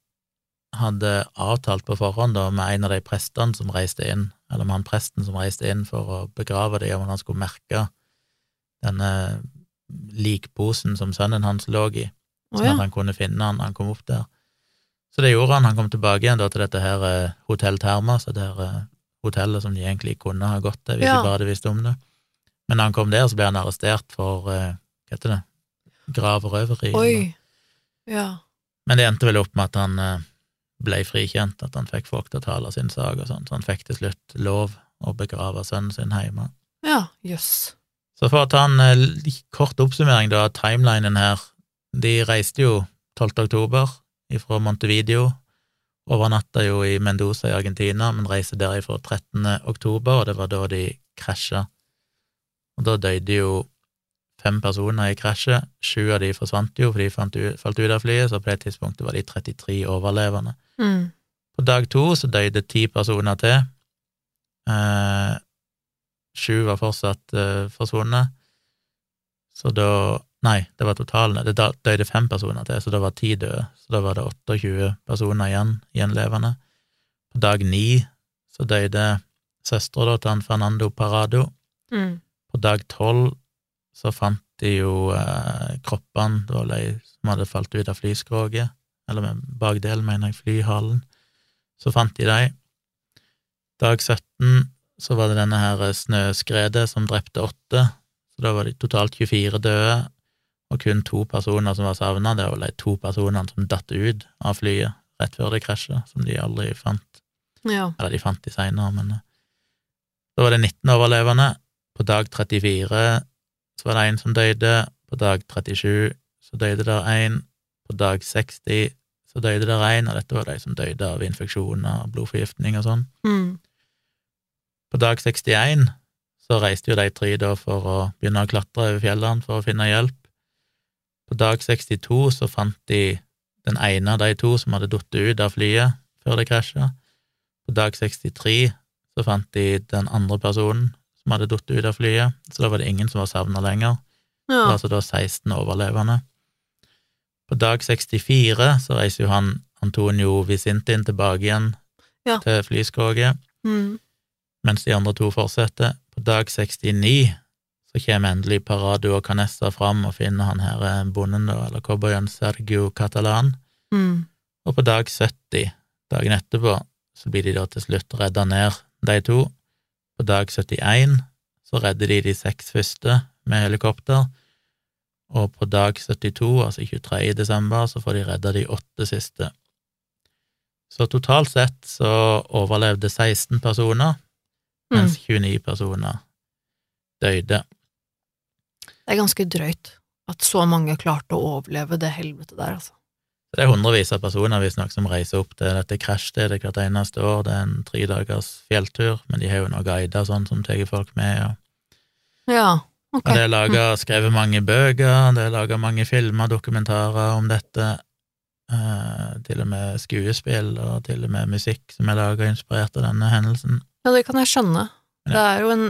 hadde avtalt på forhånd da med en av de prestene som reiste inn, eller med han presten som reiste inn for å begrave dem, om han skulle merke denne likposen som sønnen hans lå i, sånn sånn ja. at han kunne finne han han kom opp der. Så det gjorde han. Han kom tilbake igjen da til dette her eh, Hotell så det her eh, hotellet som de egentlig kunne ha gått til hvis Ja. de bare hadde visst om det. Men da han kom der, så ble han arrestert for eh, hva heter det, grav og røveri. Oi. Ja. Men det endte vel opp med at han eh, ble frikjent, at han fikk folk til å tale sin sak og sånt, så han fikk til slutt lov å begrave sønnen sin hjemme. Ja, jøss. Så for å ta en eh, kort oppsummering da, av timelinen her, de reiste jo 12. oktober fra Montevideo, overnatta jo i Mendoza i Argentina, men reiste derifra 13. oktober, og det var da de krasja. Og da døde jo fem personer i krasjet, sju av de forsvant jo, for de falt ut av flyet, så på det tidspunktet var de 33 overlevende. Mm. På dag to så døde ti personer til. Eh, sju var fortsatt eh, forsvunnet. Så da Nei, det var totalen. Det døde fem personer til, så da var ti døde. Så da var det 28 personer igjen, gjenlevende. På dag ni så døde søstera til han Fernando Parado. Mm. På dag tolv så fant de jo eh, kroppene som hadde falt ut av flyskroget, eller bakdelen, mener jeg, flyhalen. Så fant de dem. Dag 17 så var det denne her snøskredet som drepte åtte, så da var det totalt 24 døde, og kun to personer som var savna. Det var de to personene som datt ut av flyet rett før det krasja, som de aldri fant. Ja. Eller de fant de seinere, men eh, da var det 19 overlevende. På dag 34 så var det en som døde. På dag 37 så døde der en. På dag 60 så døde der en, og dette var de som døde av infeksjoner, og blodforgiftning og sånn. Mm. På dag 61 så reiste jo de tre da for å begynne å klatre over fjellene for å finne hjelp. På dag 62 så fant de den ene av de to som hadde falt ut av flyet før det krasja. På dag 63 så fant de den andre personen som hadde falt ut av flyet, så da var det ingen som var savna lenger. Det var Ja. altså da 16 overlevende. På dag 64 så reiser jo han Antonio Visintin tilbake igjen Ja. til flyskoget, Mm. mens de andre to fortsetter. På dag 69 så kommer endelig Parado og Canessa fram og finner han her eh, bonden, da, eller cowboyen Sergio Catalan. Mm. Og på dag 70, dagen etterpå, så blir de da til slutt redda ned, de to. På dag 71 så redder de de seks første med helikopter, og på dag 72, altså 23. desember, så får de redda de åtte siste. Så totalt sett så overlevde 16 personer, Mm. mens 29 personer døde. Det er ganske drøyt at så mange klarte å overleve det helvetet der, altså. Så Det er hundrevis av personer visstnok som reiser opp til dette krasjstedet hvert eneste år. Det er en tre dagers fjelltur, men de har jo noen guider sånn som tar folk med. Og, Ja, ok. og det er laget, skrevet mange bøker, det er laga mange filmer, dokumentarer om dette. Eh, til og med skuespill og til og med musikk som er laga inspirert av denne hendelsen. Ja, det kan jeg skjønne. Ja. Det er jo en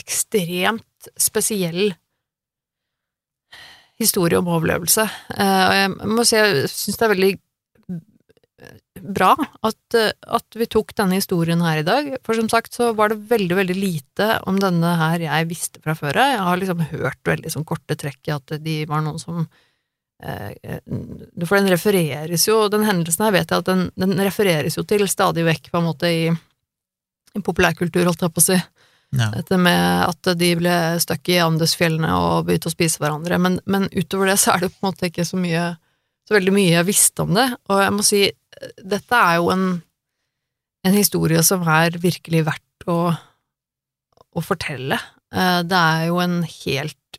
ekstremt spesiell historie om overlevelse. Eh, Og jeg må si jeg syns det er veldig bra at, eh, at vi tok denne historien her i dag, for som sagt så var det veldig, veldig lite om denne her jeg visste fra før av. Jeg har liksom hørt veldig sånn korte trekk i at de var noen som eh, For den refereres jo, den hendelsen her vet jeg at den, den refereres jo til stadig vekk på en måte i, i populærkultur, holdt jeg på å si. Ja. Dette med at de ble stuck i Andesfjellene og begynte å spise hverandre, men, men utover det så er det på en måte ikke så mye så veldig mye jeg visste om det, og jeg må si, dette er jo en, en historie som er virkelig verdt å, å fortelle. Eh, Det er jo en helt,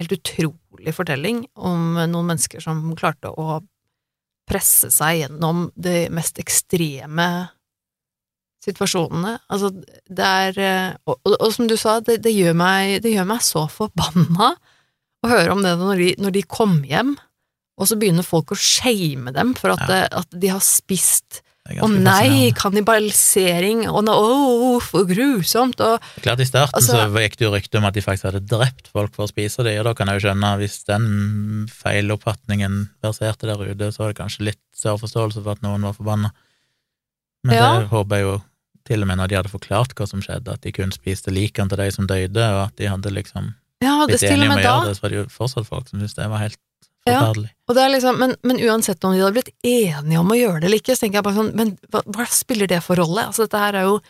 helt utrolig fortelling om noen mennesker som klarte å presse seg gjennom de mest ekstreme situasjonene. Altså, det er eh, Og, og, og som du sa, det, det, gjør meg, det gjør meg så forbanna å høre om det når de, når de kom hjem, og så begynner folk å shame dem for at, ja. at de har spist å nei, kannibalisering, å oh, for grusomt, og Klart I starten altså, så gikk det jo rykte om at de faktisk hadde drept folk for å spise dem, og da kan jeg jo skjønne, hvis den feiloppfatningen verserte der ute, så var det kanskje litt større forståelse for at noen var forbanna. Men ja. det håper jeg jo til og med når de hadde forklart hva som skjedde, at de kun spiste likene til de som døde, og at de hadde liksom ja, blitt enige om å gjøre det, så var det jo fortsatt folk som syntes det var helt forferdelig. Ja, liksom, men, men, uansett om de hadde blitt enige om å gjøre det eller ikke, så tenker jeg bare sånn, men hva, hva spiller det for rolle? Altså, dette her er jo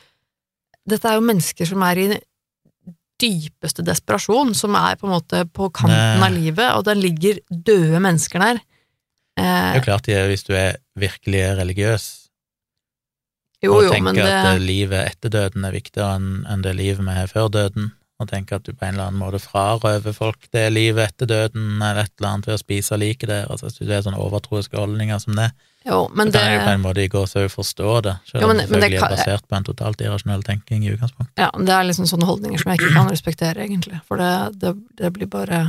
Dette er jo mennesker som er i dypeste desperasjon, som er på en måte på kanten Nei. av livet, og der ligger døde mennesker der. Eh, det er jo klart, hvis du er virkelig religiøs, jo, og jo, tenker det... at livet etter døden er viktigere enn, det livet vi har før døden, og tenke at du på en eller annen måte frarøver folk det livet etter døden eller et eller annet ved å spise liket der, altså det er sånne overtroiske holdninger som det. Jo, men så kan jeg på en måte i gåsehud forstå det, selv om det selvfølgelig kan... er basert på en totalt irrasjonell tenking i utgangspunktet. Ja, det er liksom sånne holdninger som jeg ikke kan respektere, egentlig, for det, det, det blir bare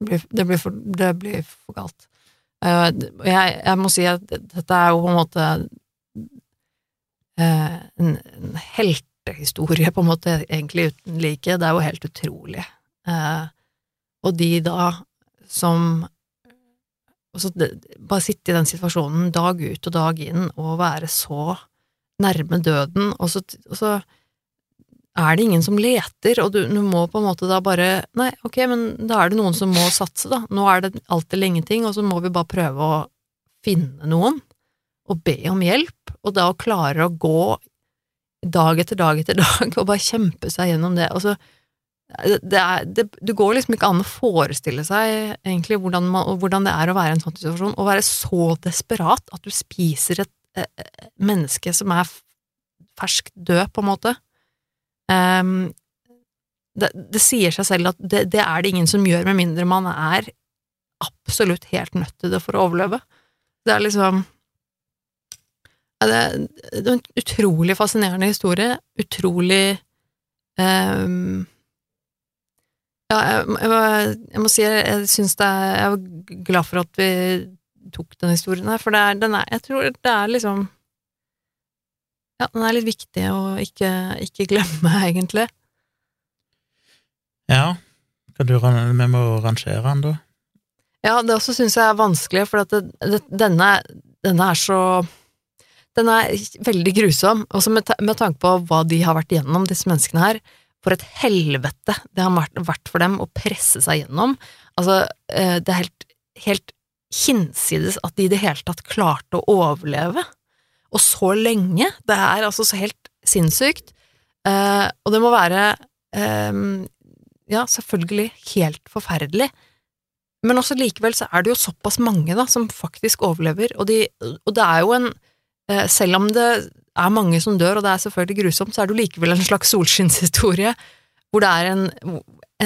det blir, for, det blir for galt. Uh, jeg, jeg, må si at dette er jo på en måte en, en heltehistorie, på en måte, egentlig uten like. Det er jo helt utrolig. Eh, og de da som altså, Bare sitte i den situasjonen dag ut og dag inn og være så nærme døden, og så, og så er det ingen som leter, og du, du, må på en måte da bare Nei, ok, men da er det noen som må satse, da. Nå er det alt eller ingenting, og så må vi bare prøve å finne noen og be om hjelp, og da å klare å gå dag etter dag etter dag og bare kjempe seg gjennom det. Altså, det, er, det, det, går liksom ikke an å forestille seg egentlig hvordan, man, hvordan, det er å være i en sånn situasjon, å være så desperat at du spiser et, et menneske som er ferskt død, på en måte. Um, det, det, sier seg selv at det, det, er det ingen som gjør, med mindre man er absolutt helt nødt til det for å overleve. Det er liksom det er en utrolig fascinerende historie. Utrolig um, Ja, jeg, jeg, jeg, må si jeg, jeg syns det er Jeg er glad for at vi tok den historien her, for det er, den er Jeg tror det er liksom Ja, den er litt viktig å ikke, ikke glemme, egentlig. Ja. Du, vi må rangere den, da. Ja, det også syns jeg er vanskelig, for det, det, denne, denne er så den er veldig grusom, også med, med tanke på hva de har vært igjennom, disse menneskene her. For et helvete det har vært for dem å presse seg gjennom. Altså, eh, det er helt, helt hinsides at de i det hele tatt klarte å overleve. Og så lenge. Det er altså så helt sinnssykt. Eh, og det må være eh, ja, selvfølgelig helt forferdelig. Men også likevel så er det jo såpass mange da, som faktisk overlever, og, de, og det er jo en selv om det er mange som dør, og det er selvfølgelig grusomt, så er det jo likevel en slags solskinnshistorie, hvor det er en,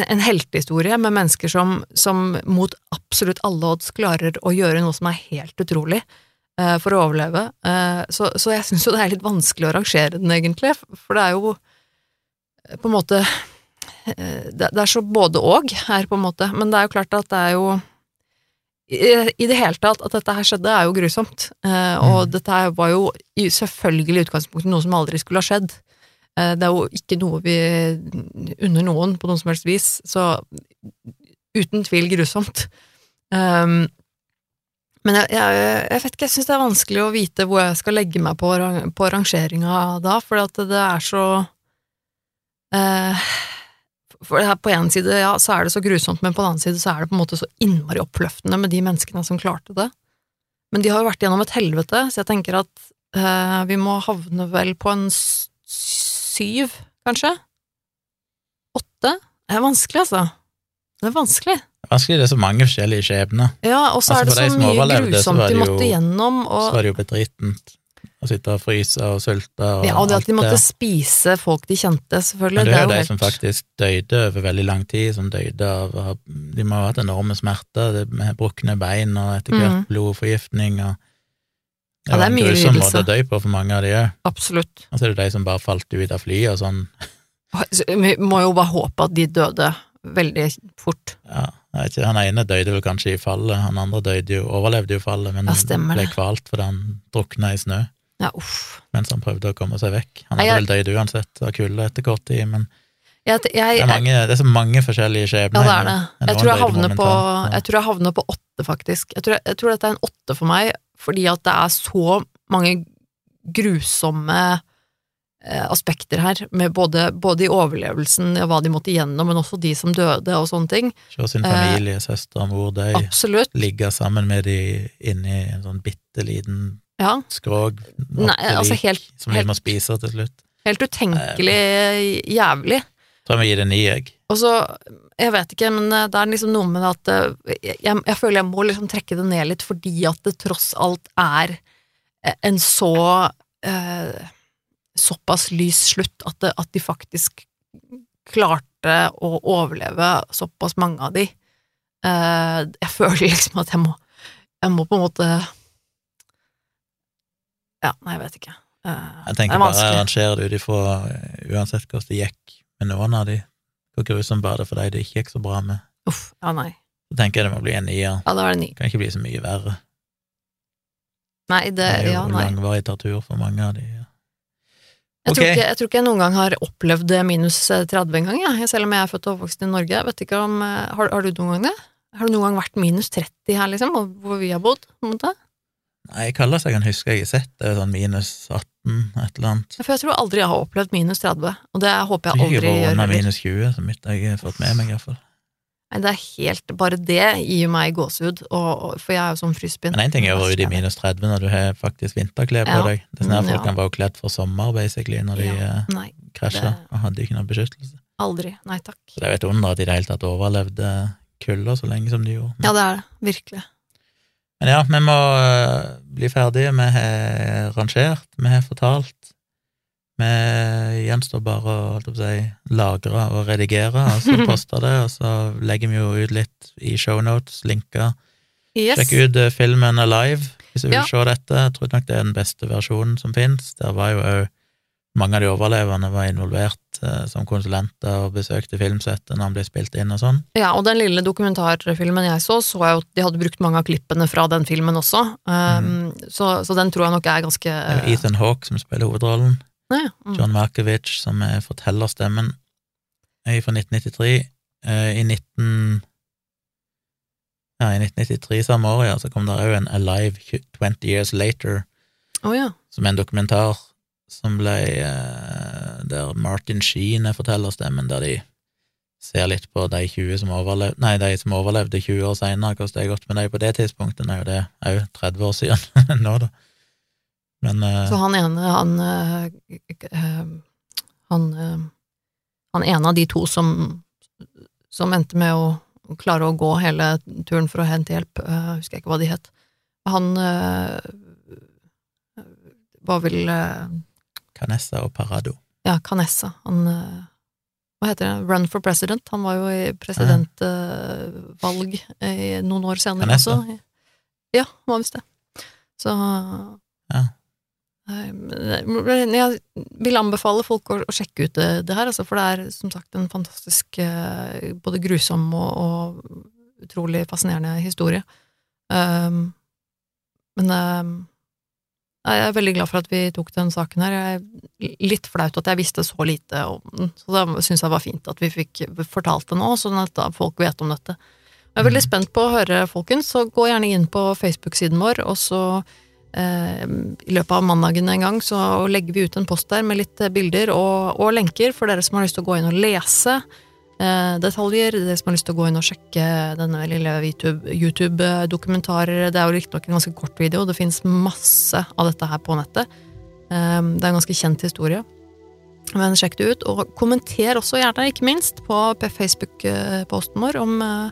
en heltehistorie med mennesker som, som, mot absolutt alle odds klarer å gjøre noe som er helt utrolig eh, for å overleve. Eh, så, så, jeg syns jo det er litt vanskelig å rangere den, egentlig, for det er jo på en måte det, det er så både og her, på en måte, men det er jo klart at det er jo i det hele tatt, at dette her skjedde, er jo grusomt. Eh, og mm. dette var jo selvfølgelig i utgangspunktet noe som aldri skulle ha skjedd. Eh, det er jo ikke noe vi unner noen på noe som helst vis, så uten tvil grusomt. Um, men jeg, jeg, jeg, vet ikke, jeg syns det er vanskelig å vite hvor jeg skal legge meg på, på rangeringa da, for det er så eh, for her på en side ja, så er det så grusomt, men på den annen side så er det på en måte så innmari oppløftende med de menneskene som klarte det. Men de har jo vært gjennom et helvete, så jeg tenker at eh, vi må havne vel på en syv, kanskje? Åtte? Det er vanskelig, altså. Det er vanskelig. Det er vanskelig, det er så mange forskjellige skjebner. Ja, og så altså, er det så mye grusomt de måtte gjennom. Og... Så var det jo bedritent å sitte og fryse og sulte og Ja, og det at de måtte spise folk de kjente, selvfølgelig. Men det er jo de helt... som faktisk døde over veldig lang tid, som døde av De må ha hatt enorme smerter, med brukne bein og etter hvert mm. blodforgiftning og Ja, det er en mye grusom lidelse. måte å dø på for mange av de òg. Absolutt. Og så er det de som bare falt ut av flyet og sånn. Vi må jo bare håpe at de døde veldig fort. Ja, jeg vet ikke, Han ene døde vel kanskje i fallet, han andre døde jo, overlevde jo fallet, men Ja, ble det. kvalt fordi han drukna i snø Ja, uff. mens han prøvde å komme seg vekk. Han hadde jeg- vel dødd uansett av kulde etter kort tid, men Jeg, jeg, det er, mange, det er så mange forskjellige ja, skjebner. det er det. Jeg tror jeg havner på, jeg tror jeg havner på åtte, faktisk. Tror, jeg tror dette er en åtte for meg, fordi at det er så mange grusomme eh, aspekter her, med både, både i overlevelsen og hva de måtte igjennom, men også de som døde og sånne ting. Se sin Eh, familie, søster og mor, de ligger sammen med de inni en sånn bitte liten Ja. skrog Nei, altså helt, som helt- man spiser til slutt. helt utenkelig jævlig. Tror jeg må gi det ni, jeg. Og så, jeg vet ikke, men eh, det er liksom noe med at eh, jeg, jeg føler jeg må liksom trekke det ned litt, fordi at det tross alt er eh, en så eh, såpass lys slutt at, det, at de faktisk klarte å overleve såpass mange av de. Eh, jeg føler liksom at jeg må Jeg må på en måte Ja, nei, jeg vet ikke. Uh, Jeg det tenker er bare arrangere det ut ifra eh, uansett hvordan det gikk med noen av de. Hvor grusomt var det for deg det ikke gikk så bra med. Uff, ja, nei. Så tenker jeg det må bli en nier. Ja, da var det ni. Det kan ikke bli så mye verre. Nei, det, Det er jo ja, nei. langvarig tortur for mange av de. ja. Jeg, tror ikke, jeg tror ikke jeg noen gang har opplevd minus 30 engang, jeg, selv om jeg er født og oppvokst i Norge. Jeg vet ikke om, eh, har, har du noen gang det? Har du noen gang vært minus 30 her, liksom, hvor vi har bodd? på en måte? Nei, jeg kaller jeg kan huske jeg har sett det, er sånn minus 18, et eller annet. For jeg tror aldri jeg har opplevd minus 30, og det håper Jeg aldri vært gjør. under minus 20, som jeg har fått med meg, iallfall. Nei, det er helt Bare det gir meg gåsehud, for jeg er jo sånn fryspinn. Men én ting er å være ute i minus 30 når du har faktisk vinterklær på Ja. deg. Det er sånn at Mm, folk ja. kan være kledd for sommer, basically, når de Ja. eh, Nei, det- og hadde ikke noe beskyttelse. aldri. Nei takk. Så det er jo et under at de i det hele tatt overlevde kulda så lenge som de gjorde. Ja, det er det. Virkelig. Men ja, vi må øh, bli ferdige. Vi har rangert, vi har fortalt. Vi gjenstår bare å si, lagre og redigere, og så poste det, og så legger vi jo ut litt i shownotes, linker. Yes. Sjekk ut øh, filmen Alive hvis du vil Ja. se dette. Jeg tror nok det er den beste versjonen som fins. Der var jo òg mange av de overlevende var involvert eh, som konsulenter og besøkte filmsettet når han ble spilt inn og sånn. Ja, og den lille dokumentarfilmen jeg så, så jeg jo at de hadde brukt mange av klippene fra den filmen også, um, så, så den tror jeg nok er ganske Det er Ethan Hawke som spiller hovedrollen. Ja, mm. John Markovic som er fortellerstemmen, er fra 1993. Eh, I 19... Ja, i 1993 samme år, ja, så kom det òg en Alive 20 Years Later, oh, ja. som er en dokumentar som ble eh, Der Martin Sheen er fortellerstemmen, der de ser litt på de 20 som overlevde Nei, de som overlevde 20 år seinere, hvordan det har gått med dem på det tidspunktet. det er jo 30 år siden nå, da. Men eh, Så han ene, han eh, Han Han ene av de to som som endte med å klare å gå hele turen for å hente hjelp, uh, husker jeg ikke hva de het. Han var vel Canessa og Parado. Ja, Canessa. Han eh, Hva heter det? Run for president. Han var jo i presidentvalg i noen år senere Canessa? også. Ja, han var visst det. Så Ja. Jeg vil anbefale folk å, å sjekke ut det, det her, altså, for det er som sagt en fantastisk eh, både grusom og, og utrolig fascinerende historie. Um, men um, jeg er veldig glad for at vi tok den saken her. Jeg er litt flaut at jeg visste så lite om den, så da syns jeg det var fint at vi fikk fortalt det nå, sånn at folk vet om dette. Jeg er veldig Mhm. spent på å høre, folkens, så gå gjerne inn på Facebook-siden vår, og så eh, i løpet av mandagen en gang så legger vi ut en post der med litt bilder og, og lenker for dere som har lyst til å gå inn og lese detaljer, dere som har lyst til å gå inn og sjekke denne lille YouTube- YouTube-dokumentarer. det er jo riktignok en ganske kort video, det fins masse av dette her på nettet. Eh, det er en ganske kjent historie. Men sjekk det ut, og kommenter også gjerne, ikke minst, på Facebook-posten vår om, eh,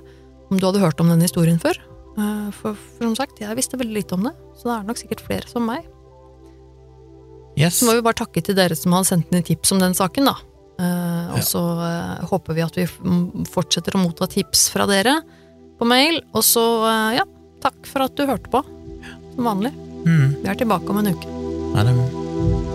om du hadde hørt om denne historien før. Eh, For, for som sagt, jeg visste veldig lite om det, så det er nok sikkert flere som meg. Yes. Så må vi bare takke til dere som har sendt inn tips om den saken, da. Eh, og så uh, håper vi at vi fortsetter å motta tips fra dere på mail. Og så, uh, ja, takk for at du hørte på, som vanlig. Vi er tilbake om en uke. Ha det.